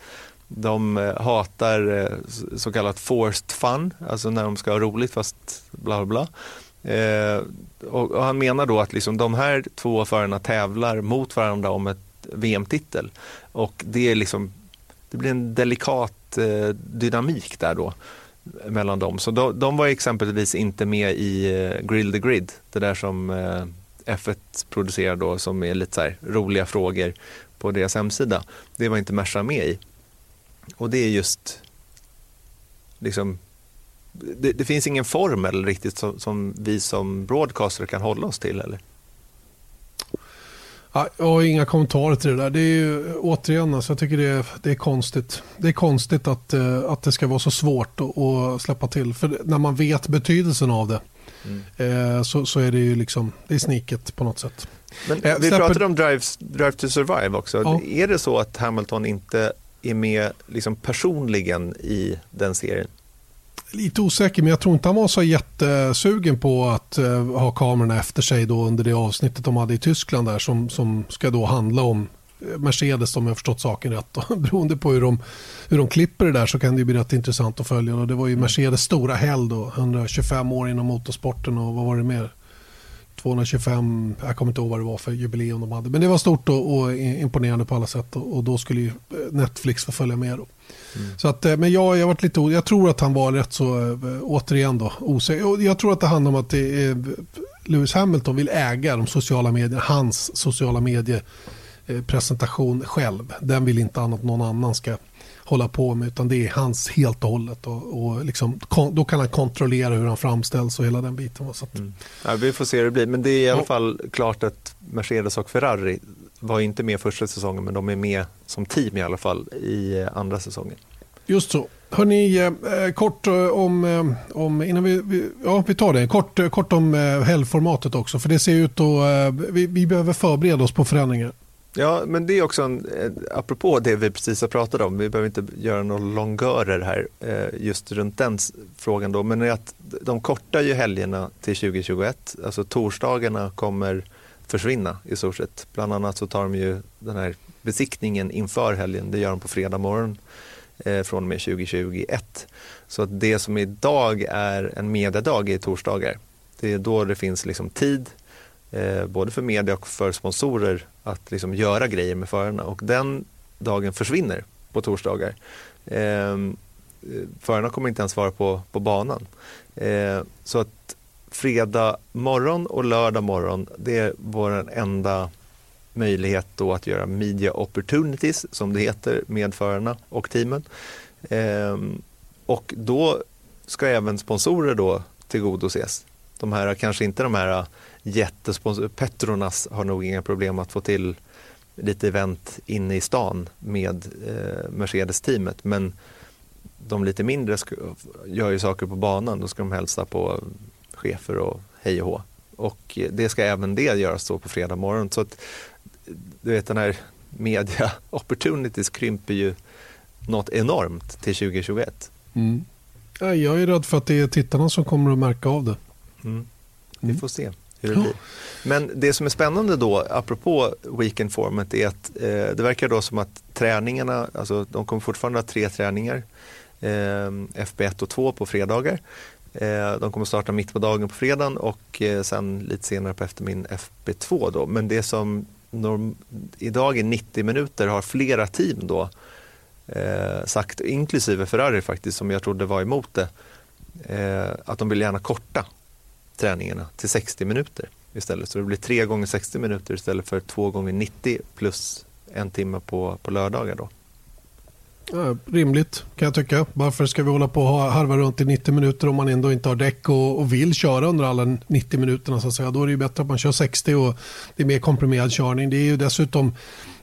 De eh, hatar eh, så kallat forced fun, alltså när de ska ha roligt fast bla bla. Eh, och, och, han menar då att liksom de här två förarna tävlar mot varandra om ett VM-titel. Och det, är liksom, det blir en delikat eh, dynamik där då mellan dem. Så de, de var exempelvis inte med i eh, Grill the Grid, det där som eh, F1 producerar då som är lite så roliga frågor på deras hemsida. Det var inte Merca med i. Och det är just liksom det, det, finns ingen formel riktigt som, som, vi som broadcaster kan hålla oss till eller? Jag har inga kommentarer till det där. Det är ju, återigen, alltså, jag tycker det är, det är konstigt. Det är konstigt att, eh, att det ska vara så svårt att, att släppa till. För när man vet betydelsen av det mm. så, så är det ju liksom, det är sniket på något sätt. Men, eh, vi släpper... pratade om Drive, Drive to Survive också. Ja. Är det så att Hamilton inte är med liksom personligen i den serien? Lite osäker, men jag tror inte han var så jättesugen på att uh, ha kamerorna efter sig då under det avsnittet de hade i Tyskland där som, som ska då handla om Mercedes om jag förstått saken rätt. Och beroende på hur de, hur de klipper det där så kan det bli rätt intressant att följa. Och det var ju Mercedes stora helg då, 125 år inom motorsporten och vad var det mer? 225, jag kommer inte ihåg vad det var för jubileum de hade. Men det var stort och, och imponerande på alla sätt och, och, då skulle ju Netflix få följa med. Då. Mm. Så att, eh, men jag, jag, varit lite, jag tror att han var rätt så, eh, återigen då, osäker. Jag tror att det handlar om att det är, Lewis Hamilton vill äga de sociala medierna, hans sociala medier Eh, själv. Den vill inte att någon annan ska hålla på med utan det är hans helt och hållet. Och, och liksom, då kan han kontrollera hur han framställs och hela den biten. Så att... mm. ja, vi får se hur det blir men det är i alla fall klart att Mercedes och Ferrari var inte med första säsongen men de är med som team i alla fall i andra säsongen. Just så. Hörni, eh, kort eh, om, eh, om, innan vi, vi, ja vi tar det, kort, kort om eh, helgformatet också. För det ser ut att, eh, vi, vi behöver förbereda oss på förändringar. Ja, men det är också en, apropå det vi precis har pratat om, vi behöver inte göra några longörer här eh, just runt den frågan då, men att de kortar ju helgerna till 2021, alltså torsdagarna kommer försvinna i stort sett. Bland annat så tar de ju den här besiktningen inför helgen, det gör de på fredag morgon eh, från och med 2021. Så att det som idag är en mediedag är torsdagar. Det är då det finns liksom tid eh, både för media och för sponsorer att liksom göra grejer med förarna och den dagen försvinner på torsdagar. Eh, förarna kommer inte ens vara på, på banan. Eh, så att fredag morgon och lördag morgon, det är vår enda möjlighet då att göra media opportunities, som det heter, med förarna och teamen. Eh, och då ska även sponsorer då tillgodoses. De här, kanske inte de här jättesponsorerna, Petronas har nog inga problem att få till lite event inne i stan med eh, Mercedes-teamet. Men de lite mindre gör ju saker på banan. Då ska de hälsa på chefer och hej och hå. Och det ska även det göras då på fredag morgon. Så att, du vet den här media opportunities krymper ju något enormt till 2021. Mm. Jag är rädd för att det är tittarna som kommer att märka av det. Mm. Vi mm. får se hur det blir. Men det som är spännande då, apropå weekend format, är att eh, det verkar då som att träningarna, alltså de kommer fortfarande ha tre träningar, eh, FB1 och 2 på fredagar. Eh, de kommer starta mitt på dagen på fredagen och eh, sen lite senare på eftermiddagen FB2 då. Men det som norm, idag är 90 minuter har flera team då eh, sagt, inklusive Ferrari faktiskt, som jag trodde var emot det, eh, att de vill gärna korta träningarna till 60 minuter istället. Så det blir 3 gånger 60 minuter istället för 2 gånger 90 plus en timme på, på lördagar. Då. Ja, rimligt kan jag tycka. Varför ska vi hålla på och harva runt i 90 minuter om man ändå inte har däck och, och vill köra under alla 90 minuterna. Så att säga. Då är det bättre att man kör 60 och det är mer komprimerad körning. Det är ju dessutom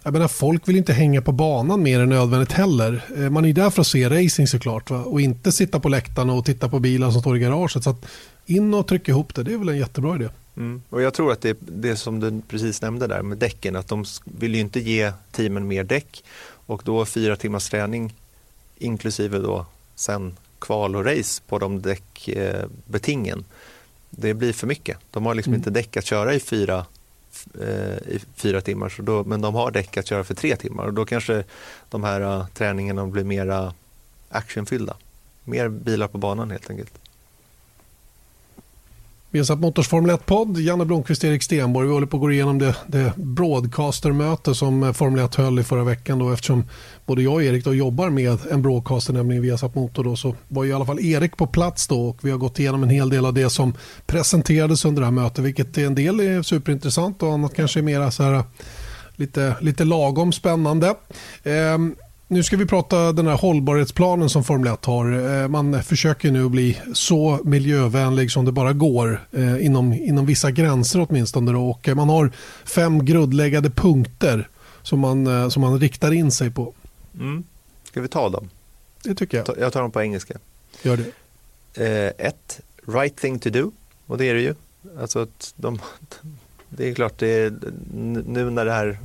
jag menar, folk vill inte hänga på banan mer än nödvändigt heller. Eh, man är där för att se racing såklart va? och inte sitta på läktarna och titta på bilar som står i garaget. Så att in och trycka ihop det, det är väl en jättebra idé. Mm. Och jag tror att det, det som du precis nämnde där med däcken, att de vill ju inte ge teamen mer däck och då fyra timmars träning inklusive då sen kval och race på de däckbetingen. Det blir för mycket. De har liksom mm. inte däck att köra i fyra, eh, i fyra timmar, så då, men de har däck att köra för tre timmar och då kanske de här uh, träningarna blir mera actionfyllda. Mer bilar på banan helt enkelt. Vi har satt Motors Formel 1-podd. Janne Blomqvist och Erik Stenborg. Vi håller på att gå igenom det, det broadcastermöte som eh, Formel 1 höll i förra veckan. Då, eftersom både jag och Erik då jobbar med en broadcaster, nämligen Viasat Motor. Då, så var i alla fall Erik på plats då och vi har gått igenom en hel del av det som presenterades under det här mötet. Vilket en del är superintressant och annat kanske är mera så här, eh, lite, lite lagom spännande. Ehm, nu ska vi prata den här hållbarhetsplanen som Formel 1 har. Eh, man försöker nu bli så miljövänlig som det bara går eh, inom, inom vissa gränser åtminstone. Då. Och man har fem grundläggande punkter som man, eh, som man riktar in sig på. Mm. Ska vi ta dem? Det tycker jag. Jag tar dem på engelska. Gör det. Ett, right thing to do. Och det är det ju. Alltså de, det är klart, det är, nu när det här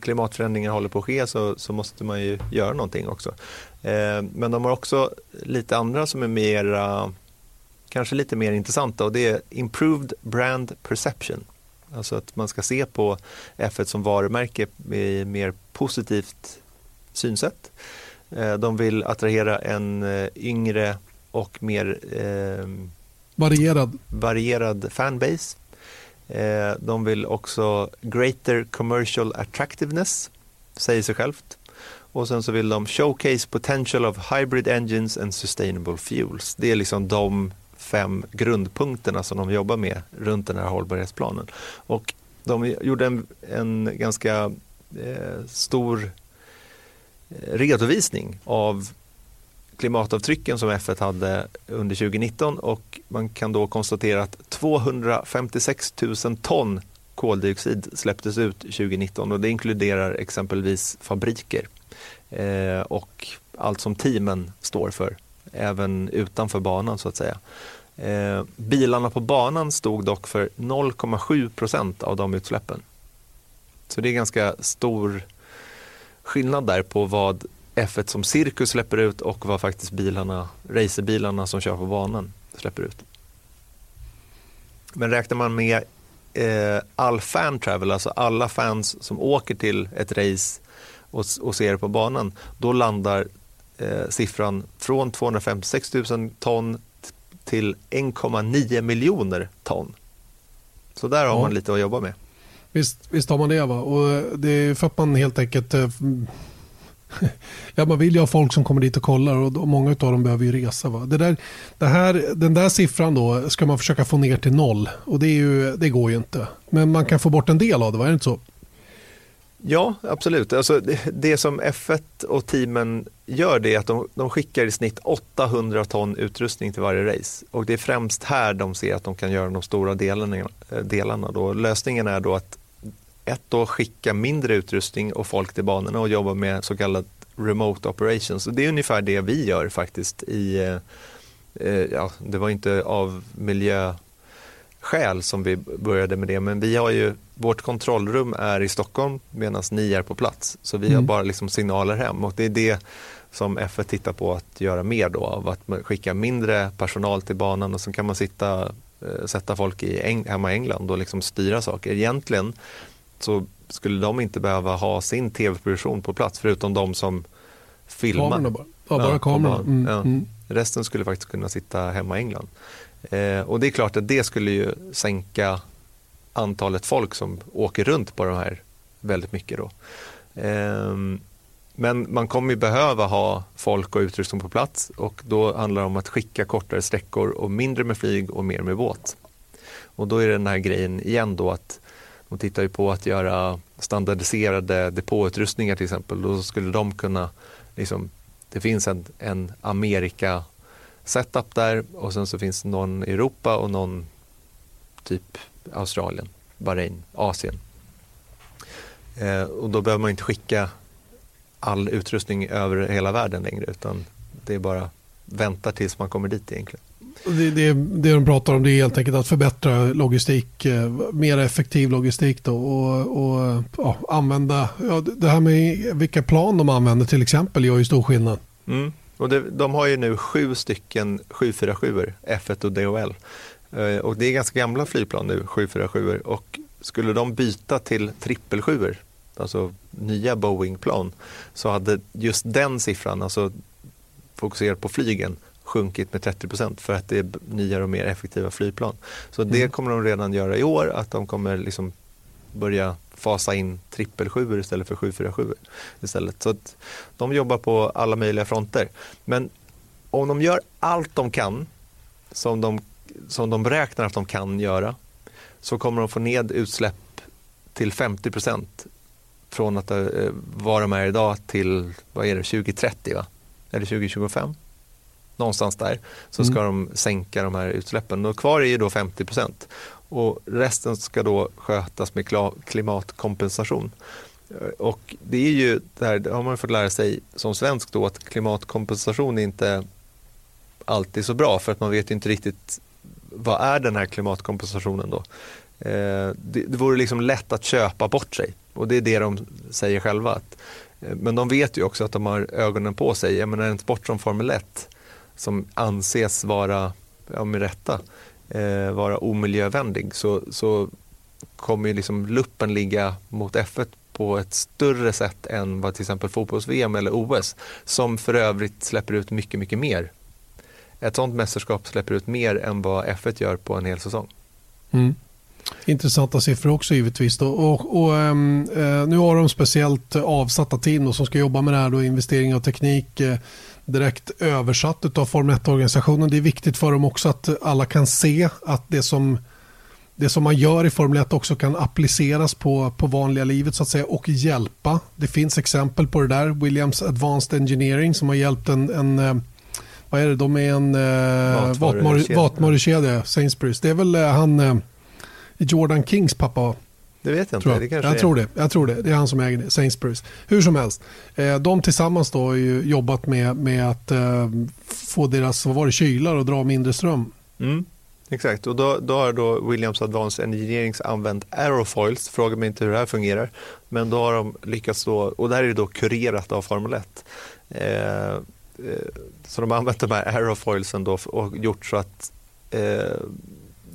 klimatförändringar håller på att ske så, så måste man ju göra någonting också. Eh, men de har också lite andra som är mera, kanske lite mer intressanta och det är Improved Brand Perception. Alltså att man ska se på F1 som varumärke med mer positivt synsätt. Eh, de vill attrahera en eh, yngre och mer eh, varierad. varierad fanbase. Eh, de vill också greater commercial attractiveness, säger sig självt. Och sen så vill de showcase potential of hybrid engines and sustainable fuels. Det är liksom de fem grundpunkterna som de jobbar med runt den här hållbarhetsplanen. Och de gjorde en, en ganska eh, stor eh, redovisning av klimatavtrycken som F1 hade under 2019 och man kan då konstatera att 256 000 ton koldioxid släpptes ut 2019 och det inkluderar exempelvis fabriker eh, och allt som teamen står för, även utanför banan så att säga. Eh, bilarna på banan stod dock för 0,7 procent av de utsläppen. Så det är ganska stor skillnad där på vad F1 som cirkus släpper ut och vad faktiskt bilarna, racerbilarna som kör på banan släpper ut. Men räknar man med eh, all fan travel, alltså alla fans som åker till ett race och, och ser på banan, då landar eh, siffran från 256 000 ton till 1,9 miljoner ton. Så där har ja. man lite att jobba med. Visst, visst har man det. Va? Och det är för att man helt enkelt eh, Ja, man vill ju ha folk som kommer dit och kollar och många av dem behöver ju resa. Va? Det där, det här, den där siffran då ska man försöka få ner till noll och det, är ju, det går ju inte. Men man kan få bort en del av det, är det inte så? Ja, absolut. Alltså, det, det som F1 och teamen gör det är att de, de, skickar i snitt 800 ton utrustning till varje race. Och det är främst här de ser att de kan göra de stora delarna. delarna då. Lösningen är då att ett då skicka mindre utrustning och folk till banorna och jobba med så kallat remote operations. Det är ungefär det vi gör faktiskt i, eh, eh, ja, det var inte av miljöskäl som vi började med det, men vi har ju, vårt kontrollrum är i Stockholm medan ni är på plats. Så vi mm. har bara liksom signaler hem och det är det som F1 tittar på att göra mer då, av att skicka mindre personal till banan och så kan man sitta, eh, sätta folk i hemma i England och liksom styra saker. Egentligen så skulle de inte behöva ha sin tv-produktion på plats förutom de som filmar. Kamerorna bara. Ja, bara ja, kamerorna. Mm, ja. mm. Resten skulle faktiskt kunna sitta hemma i England. Eh, och det är klart att det skulle ju sänka antalet folk som åker runt på de här väldigt mycket då. Eh, men man kommer ju behöva ha folk och utrustning på plats och då handlar det om att skicka kortare sträckor och mindre med flyg och mer med båt. Och då är det den här grejen igen då att de tittar ju på att göra standardiserade depåutrustningar till exempel. Då skulle de kunna, liksom, det finns en, en Amerika setup där och sen så finns någon i Europa och någon typ Australien, Bahrain, Asien. Eh, och då behöver man inte skicka all utrustning över hela världen längre utan det är bara vänta tills man kommer dit egentligen. Det, det, det de pratar om det är helt enkelt att förbättra logistik, eh, mer effektiv logistik då, och, och ja, använda, ja, det här med vilka plan de använder till exempel gör ju stor skillnad. Mm. Och det, de har ju nu sju stycken 747 F1 och DHL. Eh, och det är ganska gamla flygplan nu, 747 och skulle de byta till 777 alltså nya Boeing-plan, så hade just den siffran, alltså fokuserat på flygen, sjunkit med 30 procent för att det är nyare och mer effektiva flygplan. Så mm. det kommer de redan göra i år, att de kommer liksom börja fasa in 777 istället för 747 istället. Så de jobbar på alla möjliga fronter. Men om de gör allt de kan, som de, som de beräknar att de kan göra, så kommer de få ned utsläpp till 50 procent från att eh, vara de är idag till vad är det, 2030 va? eller 2025 någonstans där, så ska mm. de sänka de här utsläppen. Och kvar är ju då 50 procent och resten ska då skötas med klimatkompensation. Och det är ju, det här det har man fått lära sig som svensk då, att klimatkompensation är inte alltid så bra för att man vet inte riktigt vad är den här klimatkompensationen då? Eh, det, det vore liksom lätt att köpa bort sig Och det är det de säger själva. Eh, men de vet ju också att de har ögonen på sig. Jag menar en sport som Formel 1 som anses vara, ja, med rätta, eh, vara omiljövänlig så, så kommer ju liksom luppen ligga mot F1 på ett större sätt än vad till exempel fotbolls-VM eller OS som för övrigt släpper ut mycket, mycket mer. Ett sånt mästerskap släpper ut mer än vad F1 gör på en hel säsong. Mm. Intressanta siffror också givetvis. Då. Och, och ähm, nu har de speciellt avsatta team som ska jobba med det här, då, investering och teknik äh, direkt översatt av Formel 1-organisationen. Det är viktigt för dem också att alla kan se att det som det som man gör i Formel 1 också kan appliceras på, på vanliga livet så att säga och hjälpa. Det finns exempel på det där. Williams Advanced Engineering som har hjälpt en, en eh, vad är det, de är en eh, vatmarukedja, Sainsbury's. Det är väl eh, han Jordan Kings pappa det vet jag inte. Tror jag. Det jag, tror det. jag tror det. Det är han som äger det, Sainsbury's. Hur som helst, de tillsammans då har ju jobbat med, med att få deras vad var det, kylar och dra mindre ström. Mm. Exakt, och då, då har då Williams Advanced Engineering använt aerofoils, fråga mig inte hur det här fungerar, men då har de lyckats då, och det här är då kurerat av Formel 1. Eh, eh, så de har använt de här aerofoilsen då och gjort så att eh,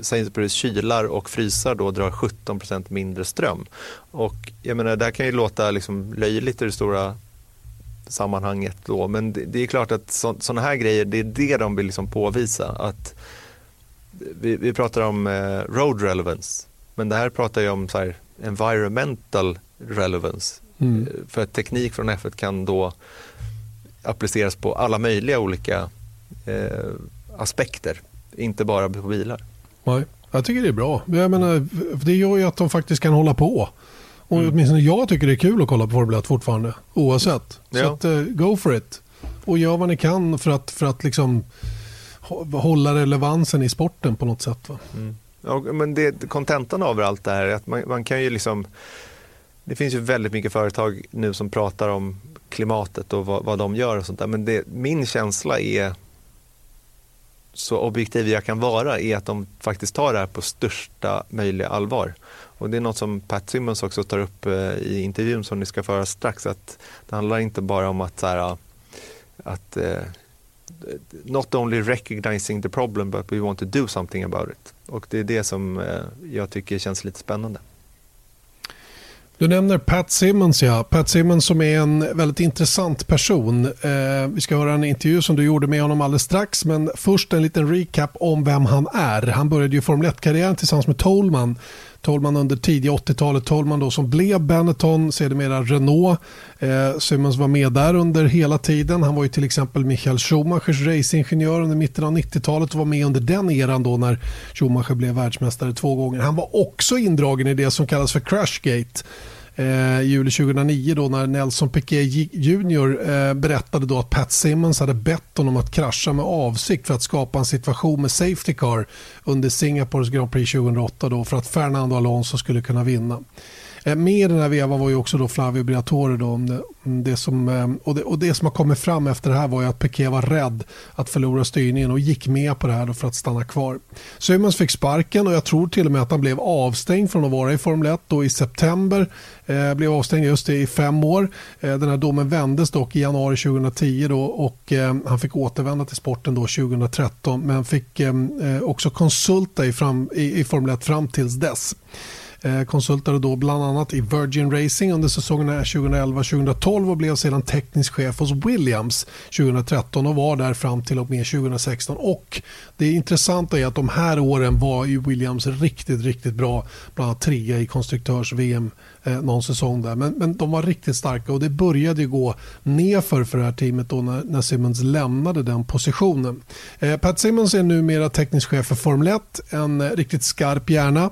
Sainsburys kylar och frysar då drar 17% mindre ström. Och jag menar, det här kan ju låta liksom löjligt i det stora sammanhanget då, men det, det är klart att sådana här grejer, det är det de vill liksom påvisa. att vi, vi pratar om eh, road relevance, men det här pratar ju om så här, environmental relevance. Mm. Eh, för att teknik från F1 kan då appliceras på alla möjliga olika eh, aspekter, inte bara på bilar. Nej, jag tycker det är bra. Jag menar, det gör ju att de faktiskt kan hålla på. Och mm. åtminstone jag tycker det är kul att kolla på Formel 1 fortfarande, oavsett. Så ja. att, uh, go for it. Och gör vad ni kan för att, för att liksom hålla relevansen i sporten på något sätt. Va? Mm. Ja, men det, kontentan av allt det här är att man, man, kan ju liksom det finns ju väldigt mycket företag nu som pratar om klimatet och vad, vad de gör och sånt där. Men det, min känsla är så objektiv jag kan vara är att de faktiskt tar det här på största möjliga allvar. Och det är något som Pat Simmons också tar upp eh, i intervjun som ni ska föra strax. Att det handlar inte bara om att, så här, eh, att eh, not only recognizing the problem but we want to do something about it. Och det är det som eh, jag tycker känns lite spännande. Du nämner Pat Simmons, ja. Pat Simmons som är en väldigt intressant person. Eh, vi ska höra en intervju som du gjorde med honom alldeles strax, men först en liten recap om vem han är. Han började ju Formel 1-karriären tillsammans med Tolman Tolman under tidiga 80-talet, Tolman då som blev Benetton, sedermera Renault. Eh, Simmons var med där under hela tiden. Han var ju till exempel Michael Schumachers racingingenjör under mitten av 90-talet och var med under den eran då när Schumacher blev världsmästare två gånger. Han var också indragen i det som kallas för Crashgate eh, juli 2009 då när Nelson Piquet Jr eh, berättade då att Pat Simmons hade bett honom att krascha med avsikt för att skapa en situation med Safety Car under Singapores Grand Prix 2008 då för att Fernando Alonso skulle kunna vinna. Eh, med i den här vevan var ju också då Flavio Briatore. Då, det, det som, ehm, och, det, och det som har kommit fram efter det här var ju att Piqué var rädd att förlora styrningen och gick med på det här för att stanna kvar. Simmons fick sparken och jag tror till och med att han blev avstängd från att vara i Formel 1 då i september. Eh, blev avstängd just det, i fem år. Eh, den här domen vändes dock i januari 2010 då, och eh, han fick återvända till sporten då 2013 men fick ehm, eh, också konsulta i, fram, i, i Formel 1 fram tills dess. Eh, konsultade då bland annat i Virgin Racing under säsongerna 2011-2012 och blev sedan teknisk chef hos Williams 2013 och var där fram till och med 2016. Och Det intressanta är att de här åren var ju Williams riktigt, riktigt bra. Bland annat trea i konstruktörs-VM eh, någon säsong där. Men, men de var riktigt starka och det började gå nerför för det här teamet då när, när Simmons lämnade den positionen. Eh, Pat Simmons är numera teknisk chef för Formel 1, en eh, riktigt skarp hjärna.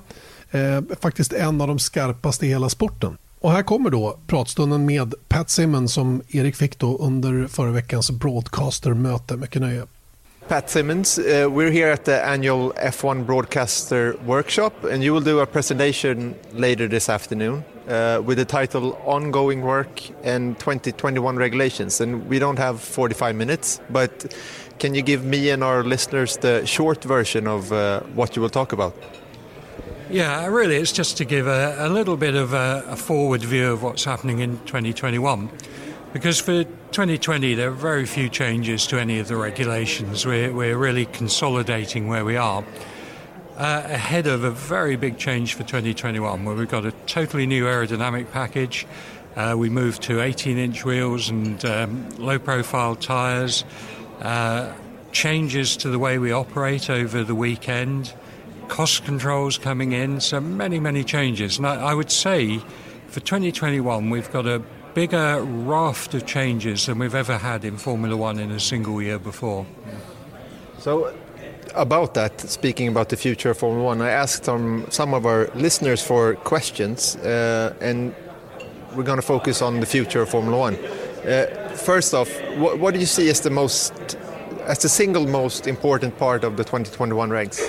Eh, faktiskt en av de skarpaste i hela sporten. Och här kommer då pratstunden med Pat Simmons som Erik fick då under förra veckans broadcaster-möte. Mycket nöje. Pat Simmons, uh, we're here at the annual F1 Broadcaster Workshop, and you will do a presentation later this afternoon uh, with the title Ongoing Work and 2021 Regulations. And we don't have 45 minutes, but can you give me and our listeners the short version of uh, what you will talk about? Yeah, really, it's just to give a, a little bit of a, a, forward view of what's happening in 2021. Because for 2020, there are very few changes to any of the regulations. We're, we're really consolidating where we are. Uh, ahead of a very big change for 2021, where we've got a totally new aerodynamic package. Uh, we moved to 18 inch wheels and um, low profile tyres. Uh, changes to the way we operate over the weekend cost controls coming in, so many, many changes. And I, I would say for 2021, we've got a bigger raft of changes than we've ever had in Formula One in a single year before. So, about that, speaking about the future of Formula One, I asked some, some of our listeners for questions, uh, and we're going to focus on the future of Formula One. Uh, first off, what, what do you see as the most, as the single most important part of the 2021 ranks?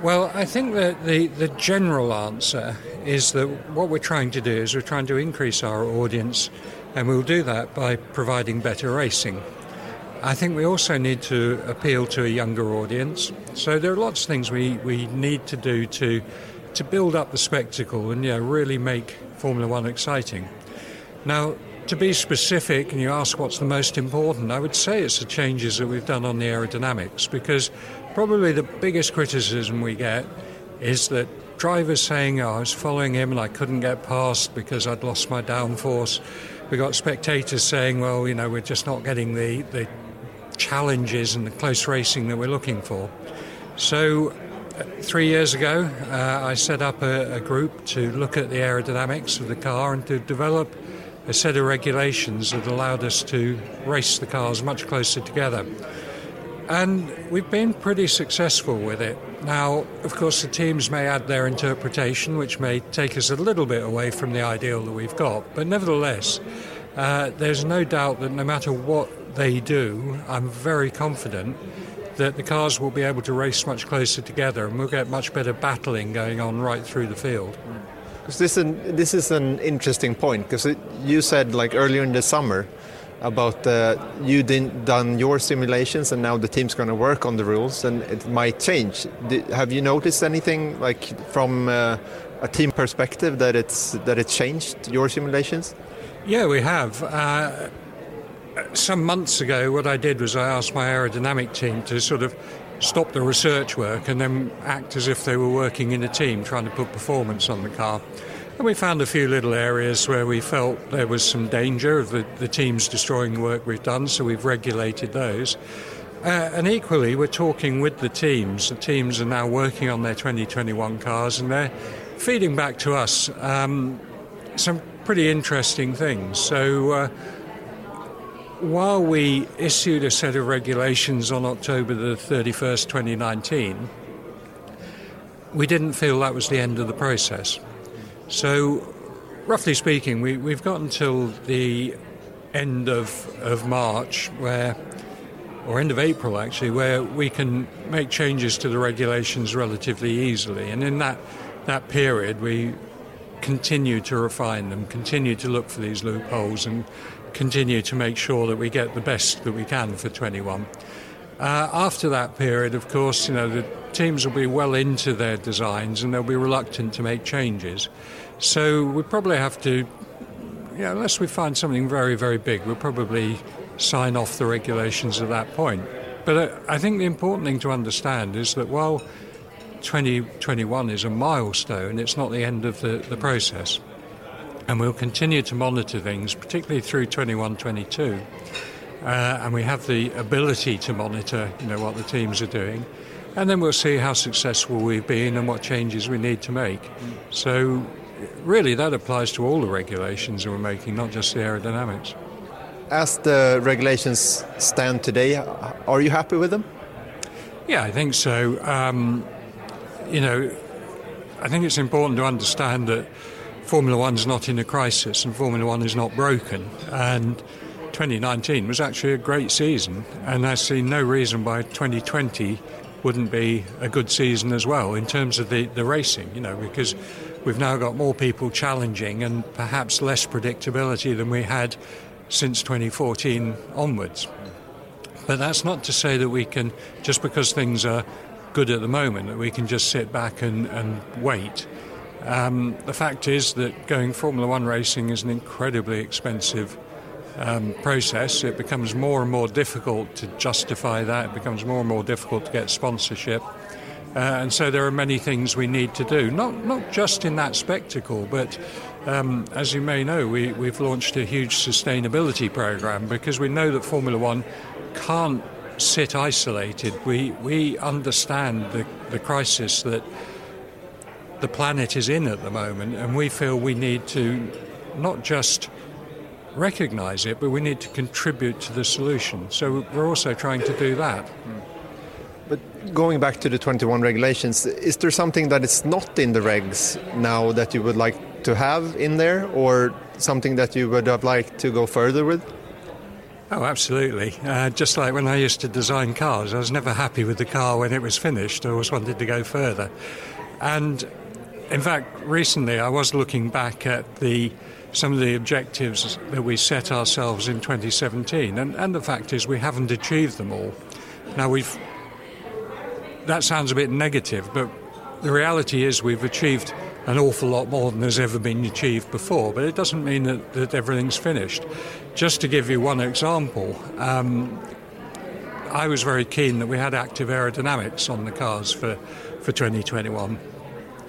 Well, I think that the, the general answer is that what we're trying to do is we're trying to increase our audience, and we'll do that by providing better racing. I think we also need to appeal to a younger audience. So there are lots of things we, we need to do to to build up the spectacle and yeah, really make Formula One exciting. Now, to be specific, and you ask what's the most important, I would say it's the changes that we've done on the aerodynamics because probably the biggest criticism we get is that drivers saying, oh, I was following him and I couldn't get past because I'd lost my downforce. We got spectators saying, well, you know, we're just not getting the, the challenges and the close racing that we're looking for. So, uh, three years ago, uh, I set up a, a group to look at the aerodynamics of the car and to develop a set of regulations that allowed us to race the cars much closer together. And we've been pretty successful with it. Now, of course, the teams may add their interpretation, which may take us a little bit away from the ideal that we've got. But nevertheless, uh, there's no doubt that no matter what they do, I'm very confident that the cars will be able to race much closer together and we'll get much better battling going on right through the field. This is an, this is an interesting point because you said like earlier in the summer about uh, you didn't done your simulations and now the team's going to work on the rules and it might change. Have you noticed anything like from uh, a team perspective that it's that it changed your simulations? Yeah, we have. Uh, some months ago, what I did was I asked my aerodynamic team to sort of stop the research work and then act as if they were working in a team trying to put performance on the car. And we found a few little areas where we felt there was some danger of the, the teams destroying the work we've done, so we've regulated those. Uh, and equally, we're talking with the teams. The teams are now working on their 2021 cars and they're feeding back to us um, some pretty interesting things. So, uh, while we issued a set of regulations on October the 31st, 2019, we didn't feel that was the end of the process. So, roughly speaking, we, we've got until the end of, of March where or end of April actually, where we can make changes to the regulations relatively easily. And in that, that period, we continue to refine them, continue to look for these loopholes, and continue to make sure that we get the best that we can for 21. Uh, after that period, of course, you know, the teams will be well into their designs and they'll be reluctant to make changes. So we probably have to, unless we find something very, very big, we'll probably sign off the regulations at that point. But uh, I think the important thing to understand is that while 2021 is a milestone, it's not the end of the, the process and we'll continue to monitor things, particularly through 21-22. Uh, and we have the ability to monitor, you know, what the teams are doing, and then we'll see how successful we've been and what changes we need to make. So, really, that applies to all the regulations that we're making, not just the aerodynamics. As the regulations stand today, are you happy with them? Yeah, I think so. Um, you know, I think it's important to understand that Formula One's not in a crisis and Formula One is not broken. And 2019 was actually a great season, and I see no reason why 2020 wouldn't be a good season as well in terms of the, the racing, you know, because we've now got more people challenging and perhaps less predictability than we had since 2014 onwards. But that's not to say that we can, just because things are good at the moment that we can just sit back and, and wait. Um, the fact is that going Formula One racing is an incredibly expensive um, process. It becomes more and more difficult to justify that. It becomes more and more difficult to get sponsorship. Uh, and so there are many things we need to do, not, not just in that spectacle, but um, as you may know, we, we've launched a huge sustainability program because we know that Formula One can't sit isolated. We, we understand the, the crisis that the planet is in at the moment, and we feel we need to not just recognize it, but we need to contribute to the solution. So we're also trying to do that. But going back to the 21 regulations, is there something that is not in the regs now that you would like to have in there, or something that you would have liked to go further with? Oh, absolutely. Uh, just like when I used to design cars, I was never happy with the car when it was finished. I always wanted to go further. And in fact, recently I was looking back at the some of the objectives that we set ourselves in 2017, and, and the fact is we haven't achieved them all. Now we've that sounds a bit negative, but the reality is we've achieved an awful lot more than has ever been achieved before, but it doesn't mean that, that everything's finished. Just to give you one example, um, I was very keen that we had active aerodynamics on the cars for, for 2021.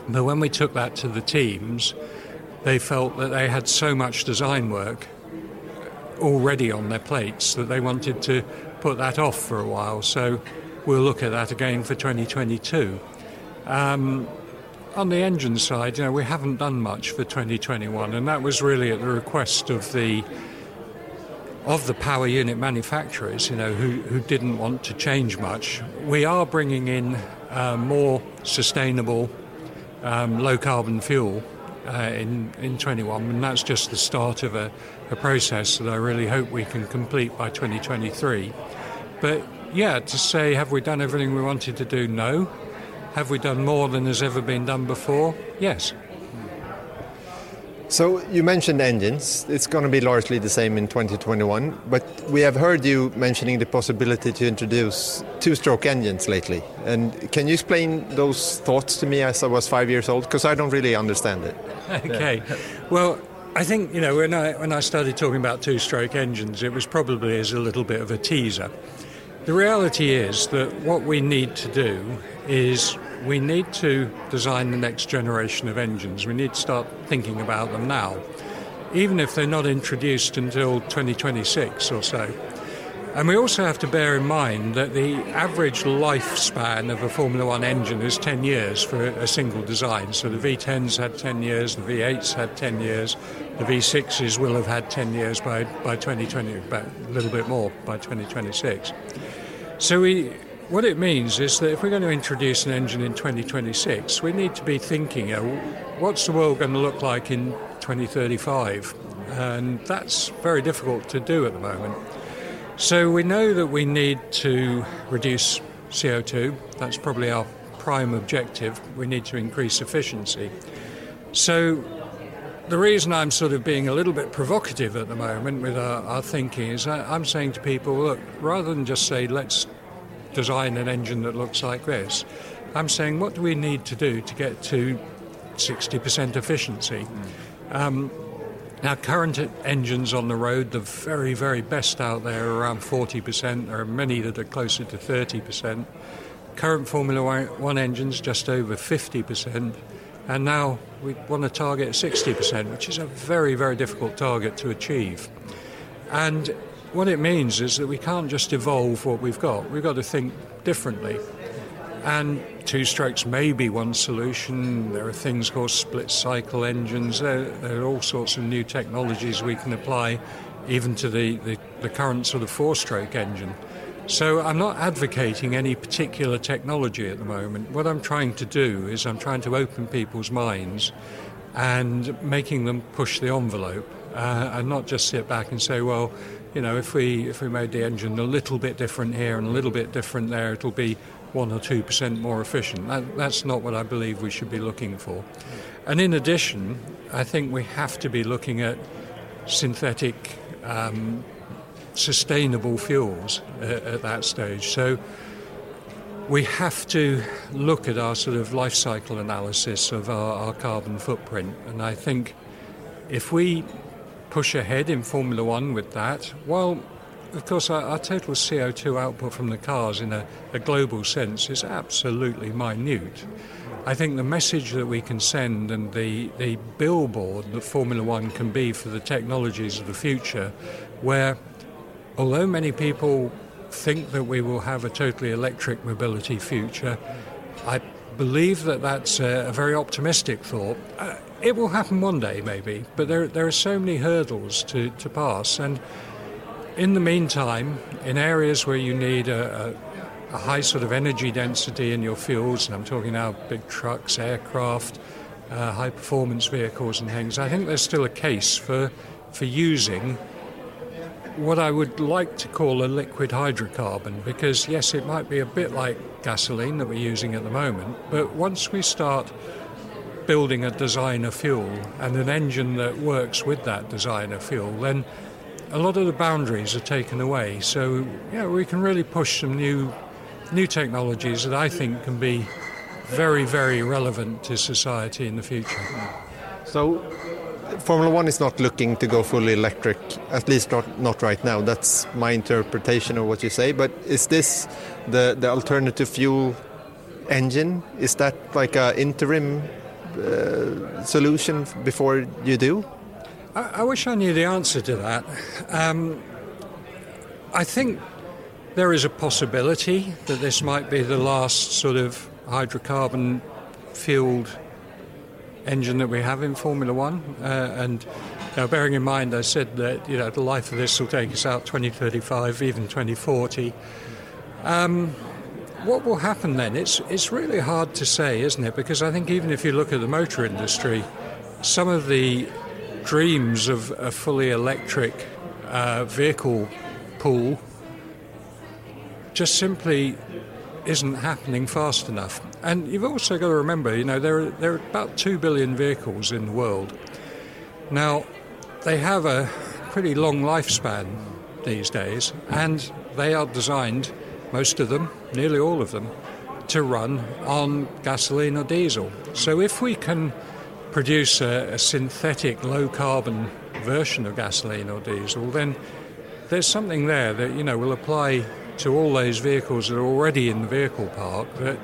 But when we took that to the teams, they felt that they had so much design work already on their plates that they wanted to put that off for a while. So we'll look at that again for 2022. Um, on the engine side, you know, we haven't done much for 2021, and that was really at the request of the of the power unit manufacturers, you know, who, who didn't want to change much. We are bringing in uh, more sustainable, um, low carbon fuel uh, in in 21, and that's just the start of a, a process that I really hope we can complete by 2023. But yeah, to say, have we done everything we wanted to do? No. Have we done more than has ever been done before? Yes. So you mentioned engines. It's going to be largely the same in 2021, but we have heard you mentioning the possibility to introduce two-stroke engines lately. And can you explain those thoughts to me as I was five years old? Because I don't really understand it. okay. Well, I think you know when I when I started talking about two-stroke engines, it was probably as a little bit of a teaser. The reality is that what we need to do is we need to design the next generation of engines. We need to start thinking about them now, even if they're not introduced until 2026 or so. And we also have to bear in mind that the average lifespan of a Formula One engine is 10 years for a single design. So the V10s had 10 years, the V8s had 10 years, the V6s will have had 10 years by, by 2020, about a little bit more by 2026. So we, what it means is that if we're going to introduce an engine in 2026, we need to be thinking, uh, what's the world going to look like in 2035? And that's very difficult to do at the moment. So we know that we need to reduce CO2. That's probably our prime objective. We need to increase efficiency. So the reason I'm sort of being a little bit provocative at the moment with our, our thinking is I, I'm saying to people, look, rather than just say, let's design an engine that looks like this, I'm saying, what do we need to do to get to 60% efficiency? Mm. Um, now, current engines on the road, the very, very best out there are around 40%. There are many that are closer to 30%. Current Formula One engines, just over 50% and now we want to target 60%, which is a very, very difficult target to achieve. And what it means is that we can't just evolve what we've got, we've got to think differently. And two strokes may be one solution. There are things called split cycle engines. There, there, are all sorts of new technologies we can apply, even to the, the, the current sort of four stroke engine. So I'm not advocating any particular technology at the moment. What I'm trying to do is I'm trying to open people's minds and making them push the envelope uh, and not just sit back and say, well, you know, if we if we made the engine a little bit different here and a little bit different there, it'll be one or two percent more efficient. That, that's not what I believe we should be looking for. And in addition, I think we have to be looking at synthetic um, sustainable fuels at, at that stage. So we have to look at our sort of life cycle analysis of our, our carbon footprint. And I think if we push ahead in Formula One with that, well, of course, our, our total CO2 output from the cars in a, a global sense is absolutely minute. I think the message that we can send and the, the billboard that Formula One can be for the technologies of the future, where although many people think that we will have a totally electric mobility future. I believe that that's a, a very optimistic thought. Uh, it will happen one day, maybe, but there, there are so many hurdles to, to pass. And in the meantime, in areas where you need a, a, a high sort of energy density in your fuels, and I'm talking now big trucks, aircraft, uh, high performance vehicles, and things, I think there's still a case for, for using what I would like to call a liquid hydrocarbon because, yes, it might be a bit like gasoline that we're using at the moment, but once we start building a designer fuel and an engine that works with that designer fuel, then a lot of the boundaries are taken away. So, yeah, we can really push some new, new technologies that I think can be very, very relevant to society in the future. So, Formula One is not looking to go fully electric, at least not, not right now. That's my interpretation of what you say. But is this the, the alternative fuel engine? Is that like an interim uh, solution before you do? I, I, wish I knew the answer to that. Um, I think there is a possibility that this might be the last sort of hydrocarbon fueled engine that we have in Formula One. Uh, and now, bearing in mind, I said that you know the life of this will take us out 2035, even 2040. Um, what will happen then? It's it's really hard to say, isn't it? Because I think even if you look at the motor industry, some of the dreams of a fully electric uh, vehicle pool just simply isn't happening fast enough. And you've also got to remember, you know, there are, there are about 2 billion vehicles in the world. Now, they have a pretty long lifespan these days, and they are designed, most of them, nearly all of them, to run on gasoline or diesel. So if we can produce a, a synthetic low carbon version of gasoline or diesel, then there's something there that, you know, will apply to all those vehicles that are already in the vehicle park that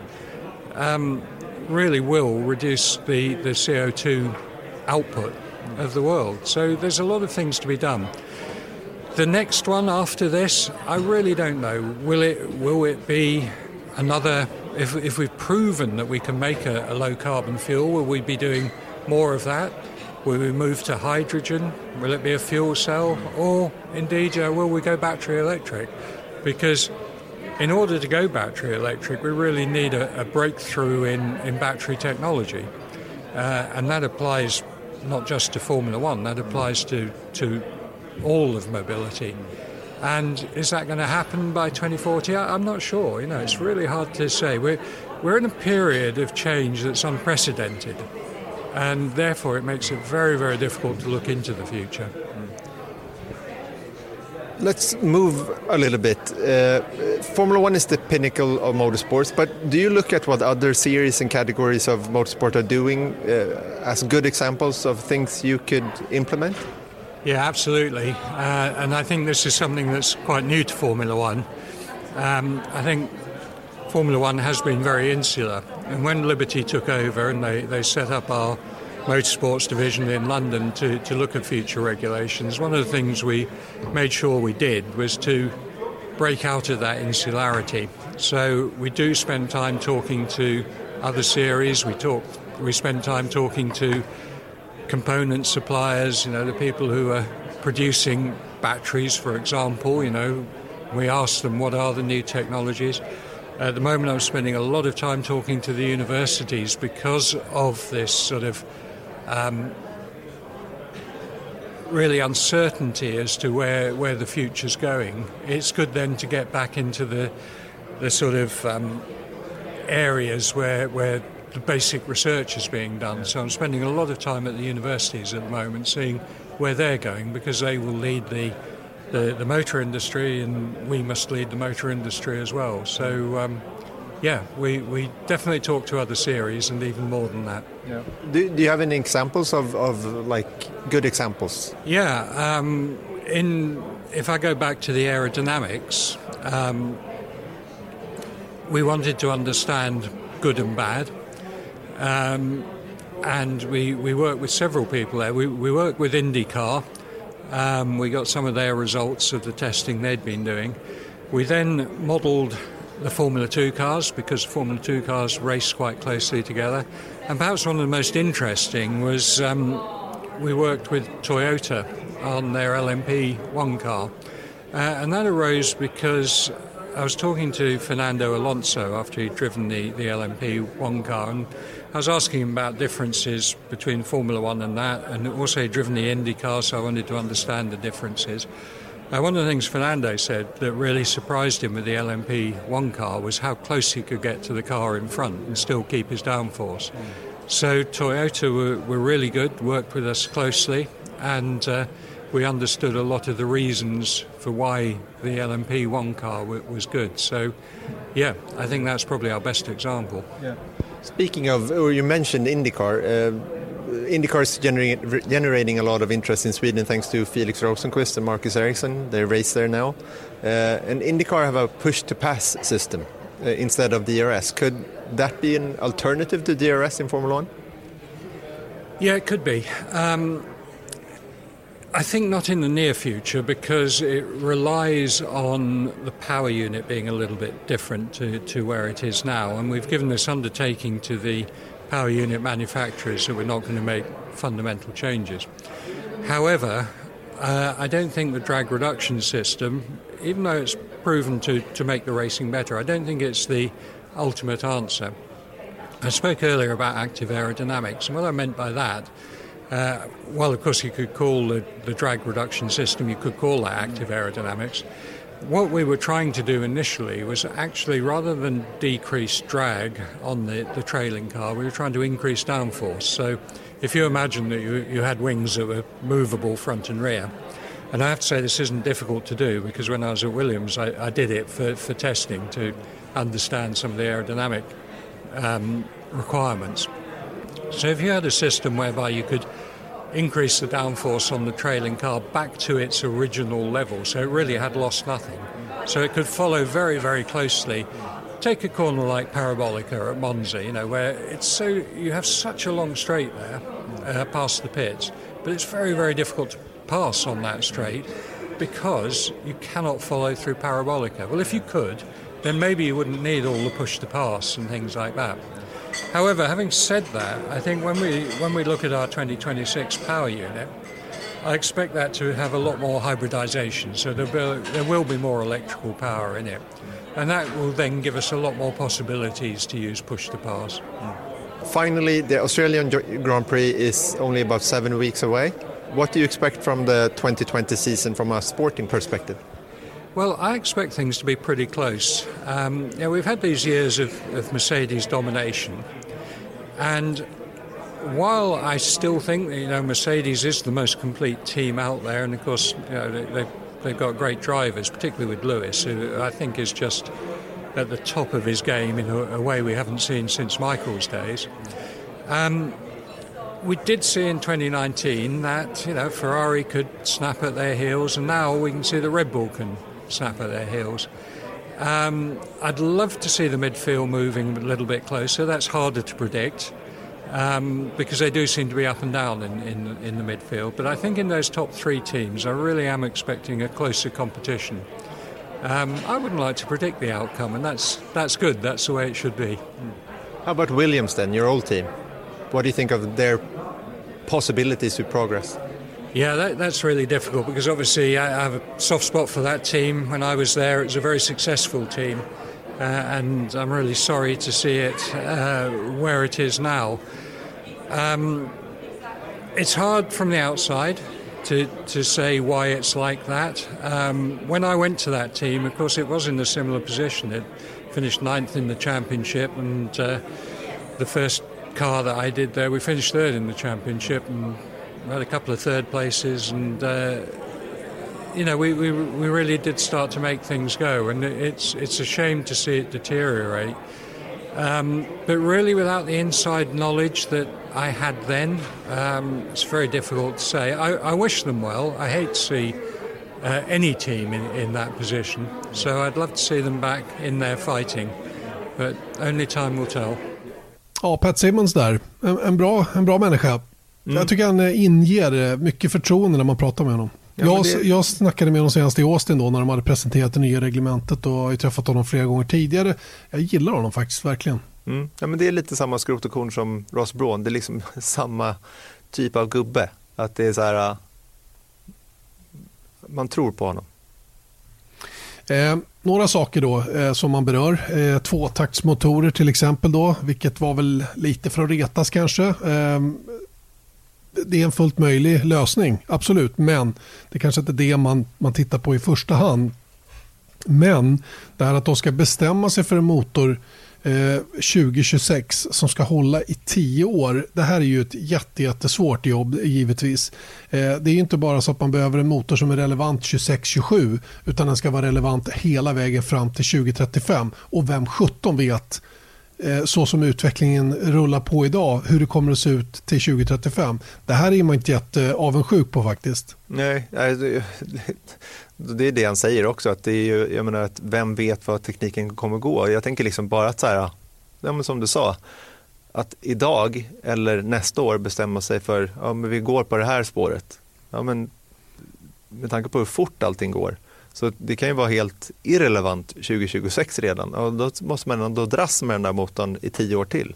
um, really will reduce the, the CO2 output of the world. So there's a lot of things to be done. The next one after this, I really don't know. Will it will it be another? If, if we've proven that we can make a, a low carbon fuel, will we be doing more of that? Will we move to hydrogen? Will it be a fuel cell? Or indeed, uh, will we go battery electric? because in order to go battery electric, we really need a, a breakthrough in, in battery technology. Uh, and that applies not just to Formula One, that applies to, to all of mobility. And is that going to happen by 2040? I, I'm not sure. You know, it's really hard to say. We're, we're in a period of change that's unprecedented. And therefore, it makes it very, very difficult to look into the future. Let's move a little bit. Uh, Formula One is the pinnacle of motorsports, but do you look at what other series and categories of motorsport are doing uh, as good examples of things you could implement? Yeah, absolutely. Uh, and I think this is something that's quite new to Formula One. Um, I think Formula One has been very insular. And when Liberty took over and they, they set up our motorsports division in London to, to look at future regulations, one of the things we made sure we did was to break out of that insularity. So we do spend time talking to other series. We talk. We spend time talking to component suppliers. You know, the people who are producing batteries, for example. You know, we ask them what are the new technologies. At the moment, I'm spending a lot of time talking to the universities because of this sort of um, really uncertainty as to where, where the future's going, it's good then to get back into the, the sort of um, areas where, where the basic research is being done. So I'm spending a lot of time at the universities at the moment seeing where they're going because they will lead the, the, the motor industry and we must lead the motor industry as well. So um, yeah, we, we definitely talk to other series and even more than that. Yeah. Do, do you have any examples of, of like good examples? Yeah. Um, in if I go back to the aerodynamics, um, we wanted to understand good and bad. Um, and we, we worked with several people there. We, we worked with IndyCar. Um, we got some of their results of the testing they'd been doing. We then modelled the Formula 2 cars because Formula 2 cars race quite closely together. And perhaps one of the most interesting was um, we worked with Toyota on their LMP1 car. Uh, and that arose because I was talking to Fernando Alonso after he'd driven the, the LMP1 car, and I was asking him about differences between Formula One and that, and also he'd driven the Indy car, so I wanted to understand the differences. Uh, one of the things Fernando said that really surprised him with the LMP1 car was how close he could get to the car in front and still keep his downforce. So Toyota were, were, really good, worked with us closely, and uh, we understood a lot of the reasons for why the LMP1 car w- was good. So, yeah, I think that's probably our best example. Yeah. Speaking of, or you mentioned IndyCar. Uh, IndyCar is generating, generating a lot of interest in Sweden thanks to Felix Rosenqvist and Marcus Ericsson. They race there now. Uh, and IndyCar have a push to pass system uh, instead of DRS. Could that be an alternative to DRS in Formula One? Yeah, it could be. Um, I think not in the near future because it relies on the power unit being a little bit different to, to where it is now. And we've given this undertaking to the power unit manufacturers that we're not going to make fundamental changes. However, uh, I don't think the drag reduction system, even though it's proven to, to make the racing better, I don't think it's the ultimate answer. I spoke earlier about active aerodynamics, and what I meant by that uh, well, of course, you could call the, the drag reduction system, you could call that active aerodynamics. What we were trying to do initially was actually, rather than decrease drag on the, the trailing car, we were trying to increase downforce. So if you imagine that you, you had wings that were movable front and rear, and I have to say this isn't difficult to do because when I was at Williams, I, I did it for, for testing to understand some of the aerodynamic um, requirements. So if you had a system whereby you could increase the downforce on the trailing car back to its original level, so it really had lost nothing. So it could follow very, very closely. Take a corner like Parabolica at Monza, you know, where it's so you have such a long straight there uh, past the pits, but it's very, very difficult to pass on that straight because you cannot follow through Parabolica. Well, if you could, then maybe you wouldn't need all the push to pass and things like that. However, having said that, I think when we when we look at our 2026 power unit, I expect that to have a lot more hybridization. So there will, there will be more electrical power in it, and that will then give us a lot more possibilities to use push to pass. Finally, the Australian Grand Prix is only about seven weeks away. What do you expect from the 2020 season from a sporting perspective? Well, I expect things to be pretty close. Um, you know, we've had these years of, of Mercedes domination, and while I still think that, you know Mercedes is the most complete team out there, and of course you know, they, they've, they've got great drivers, particularly with Lewis, who I think is just at the top of his game in a, a way we haven't seen since Michael's days. Um, we did see in 2019 that you know Ferrari could snap at their heels, and now we can see that Red Bull can snap at their heels. Um, I'd love to see the midfield moving a little bit closer. That's harder to predict um, because they do seem to be up and down in, in, in, the midfield. But I think in those top three teams, I really am expecting a closer competition. Um, I wouldn't like to predict the outcome, and that's, that's good. That's the way it should be. How about Williams then, your old team? What do you think of their possibilities to progress? Yeah, that, that's really difficult because obviously I have a soft spot for that team. When I was there, it was a very successful team, uh, and I'm really sorry to see it uh, where it is now. Um, it's hard from the outside to, to say why it's like that. Um, when I went to that team, of course, it was in a similar position. It finished ninth in the championship, and uh, the first car that I did there, we finished third in the championship, and had a couple of third places, and uh, you know we, we we really did start to make things go. And it's it's a shame to see it deteriorate. Um, but really, without the inside knowledge that I had then, um, it's very difficult to say. I, I, wish them well. I hate to see uh, any team in, in that position. So I'd love to see them back in there fighting. But only time will tell. Ja, Pat Simmons där. En, en bra, en bra människa. Mm. Jag tycker han eh, inger eh, mycket förtroende när man pratar med honom. Ja, jag, det... jag snackade med honom senast i Austin då när de hade presenterat det nya reglementet och har ju träffat honom flera gånger tidigare. Jag gillar honom faktiskt verkligen. Mm. Ja, men det är lite samma skrot och korn som Ross Braun. Det är liksom samma typ av gubbe. Att det är så här, äh, man tror på honom. Eh, några saker då eh, som man berör. Eh, tvåtaktsmotorer till exempel då, vilket var väl lite för att retas kanske. Det är en fullt möjlig lösning, absolut. Men det kanske inte är det man, man tittar på i första hand. Men det här att de ska bestämma sig för en motor eh, 2026 som ska hålla i tio år. Det här är ju ett jättesvårt jobb givetvis. Eh, det är inte bara så att man behöver en motor som är relevant 26-27 utan den ska vara relevant hela vägen fram till 2035. Och vem 17 vet Eh, så som utvecklingen rullar på idag, hur det kommer att se ut till 2035. Det här är man inte jätteavundsjuk på faktiskt. Nej, det är det han säger också, att det är ju, jag menar att vem vet vad tekniken kommer gå. Jag tänker liksom bara att så här, ja, men som du sa, att idag eller nästa år bestämma sig för, ja men vi går på det här spåret. Ja men med tanke på hur fort allting går så det kan ju vara helt irrelevant 2026 redan och då måste man ändå dras med den där motorn i tio år till.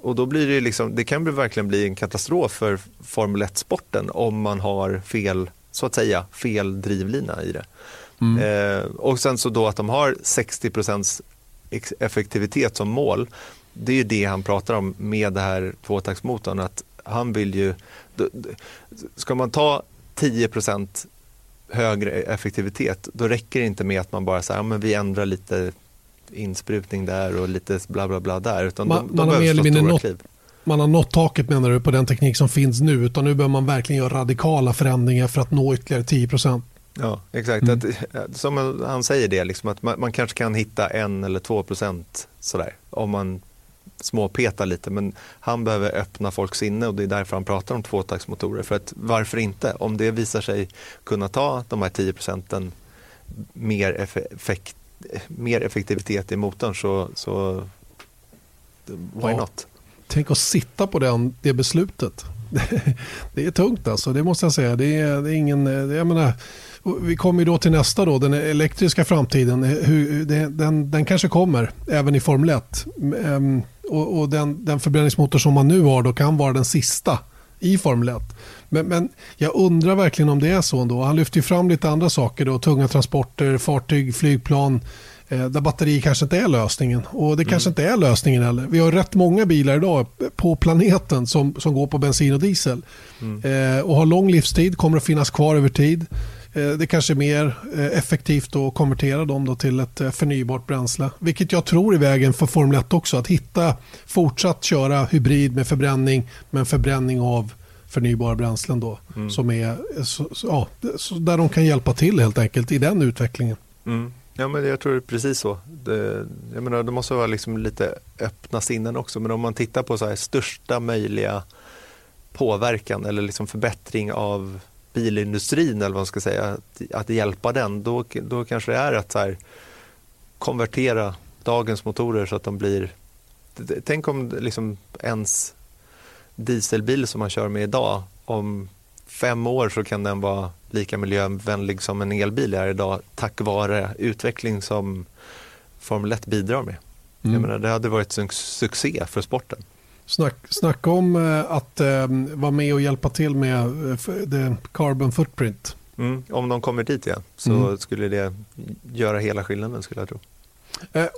Och då blir det liksom, det kan verkligen bli en katastrof för Formel 1-sporten om man har fel, så att säga, fel drivlina i det. Mm. Eh, och sen så då att de har 60% effektivitet som mål, det är ju det han pratar om med det här tvåtaktsmotorn, att han vill ju, ska man ta 10 högre effektivitet, då räcker det inte med att man bara säger, ja, men vi ändrar lite insprutning där och lite bla bla bla där. Utan man, de, de man har mer eller mindre nått, man har nått taket menar du på den teknik som finns nu, utan nu behöver man verkligen göra radikala förändringar för att nå ytterligare 10% Ja, exakt. Mm. Att, som han säger det, liksom, att man, man, kanske kan hitta en eller två procent sådär, om man småpeta lite men han behöver öppna folks sinne och det är därför han pratar om tvåtaktsmotorer. För att varför inte? Om det visar sig kunna ta de här 10 procenten mer, effekt, mer effektivitet i motorn så, så why ja. not? Tänk att sitta på den, det beslutet. det är tungt alltså, det måste jag säga. Det är, det är ingen, jag menar, vi kommer då till nästa då, den elektriska framtiden. Hur, den, den kanske kommer även i Formel 1. Ehm, och, och den, den förbränningsmotor som man nu har då kan vara den sista i Formel 1. Men, men jag undrar verkligen om det är så ändå. Han lyfter fram lite andra saker då, tunga transporter, fartyg, flygplan eh, där batteri kanske inte är lösningen. Och det mm. kanske inte är lösningen heller. Vi har rätt många bilar idag på planeten som, som går på bensin och diesel. Mm. Eh, och har lång livstid, kommer att finnas kvar över tid. Eh, det kanske är mer eh, effektivt att konvertera dem då till ett eh, förnybart bränsle. Vilket jag tror är vägen för Formel 1 också. Att hitta, fortsatt köra hybrid med förbränning men förbränning av förnybara bränslen då. Mm. Som är, så, ja, där de kan hjälpa till helt enkelt i den utvecklingen. Mm. Ja, men jag tror det är precis så. Det, jag menar, det måste vara liksom lite öppna sinnen också. Men om man tittar på så här, största möjliga påverkan eller liksom förbättring av bilindustrin eller vad man ska säga, att, att hjälpa den, då, då kanske det är att så här, konvertera dagens motorer så att de blir... Tänk om liksom ens dieselbil som man kör med idag, om fem år så kan den vara lika miljövänlig som en elbil är idag tack vare utveckling som Formel 1 bidrar med. Mm. Jag menar, det hade varit en succé för sporten. Snack, snacka om eh, att eh, vara med och hjälpa till med eh, carbon footprint. Mm, om de kommer dit igen så mm. skulle det göra hela skillnaden skulle jag tro.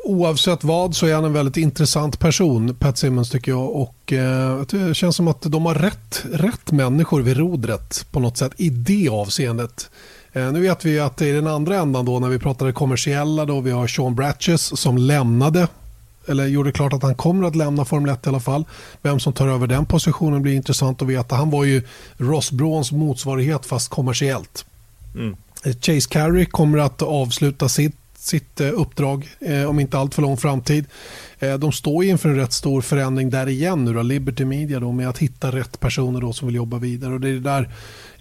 Oavsett vad så är han en väldigt intressant person, Pat Simmons tycker jag. Och eh, Det känns som att de har rätt, rätt människor vid rodret på något sätt i det avseendet. Eh, nu vet vi att är den andra ändan då när vi pratar det kommersiella då vi har Sean Bratches som lämnade eller gjorde klart att han kommer att lämna Formel 1 i alla fall. Vem som tar över den positionen blir intressant att veta. Han var ju Ross Brauns motsvarighet fast kommersiellt. Mm. Chase Carey kommer att avsluta sitt sitt uppdrag om inte allt för lång framtid. De står inför en rätt stor förändring där igen nu då, Liberty Media då, med att hitta rätt personer då som vill jobba vidare. Och det är det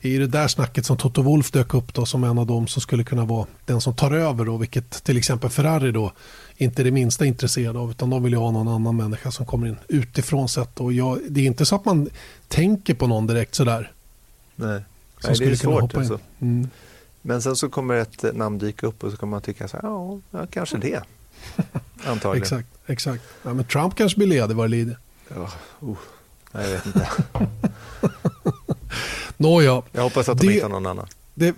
där i det där snacket som Toto Wolf dök upp då som en av dem som skulle kunna vara den som tar över då, vilket till exempel Ferrari då inte är det minsta intresserad av utan de vill ju ha någon annan människa som kommer in utifrån sett och jag, det är inte så att man tänker på någon direkt sådär. Nej, Nej det är svårt alltså. Mm. Men sen så kommer ett namn dyka upp och så kommer man tycka så här, ja, ja kanske det. Antagligen. exakt, exakt. Ja, men Trump kanske blir ledig vad det lider. Ja, uh, jag vet inte. Nåja. Jag hoppas att de det, hittar någon annan. Det,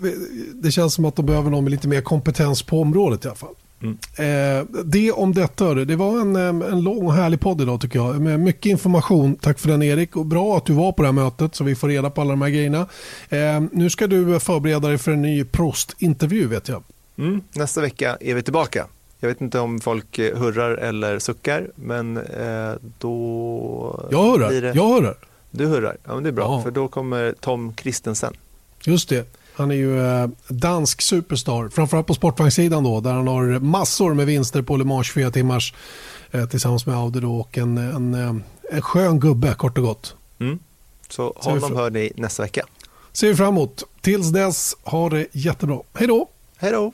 det, känns som att de behöver någon med lite mer kompetens på området i alla fall. Mm. Eh, det om detta. Det var en, en lång och härlig podd idag tycker jag. Med mycket information. Tack för den Erik. Och bra att du var på det här mötet så vi får reda på alla de här grejerna. Eh, nu ska du förbereda dig för en ny Prost-intervju vet jag. Mm. Nästa vecka är vi tillbaka. Jag vet inte om folk eh, hurrar eller suckar, men eh, då... Jag hurrar. Det... Jag hurrar. Du hurrar, ja, men det är bra, ja. för då kommer Tom Kristensen. Just det. Han är ju eh, dansk superstar, framförallt på sportvagnssidan då, där han har massor med vinster på Le Mans 24 timmars eh, tillsammans med Audi då, och en, en, eh, en skön gubbe kort och gott. Mm. Så honom hör ni nästa vecka. Ser vi fram emot. Tills dess, ha det jättebra. Hej då! Hej då!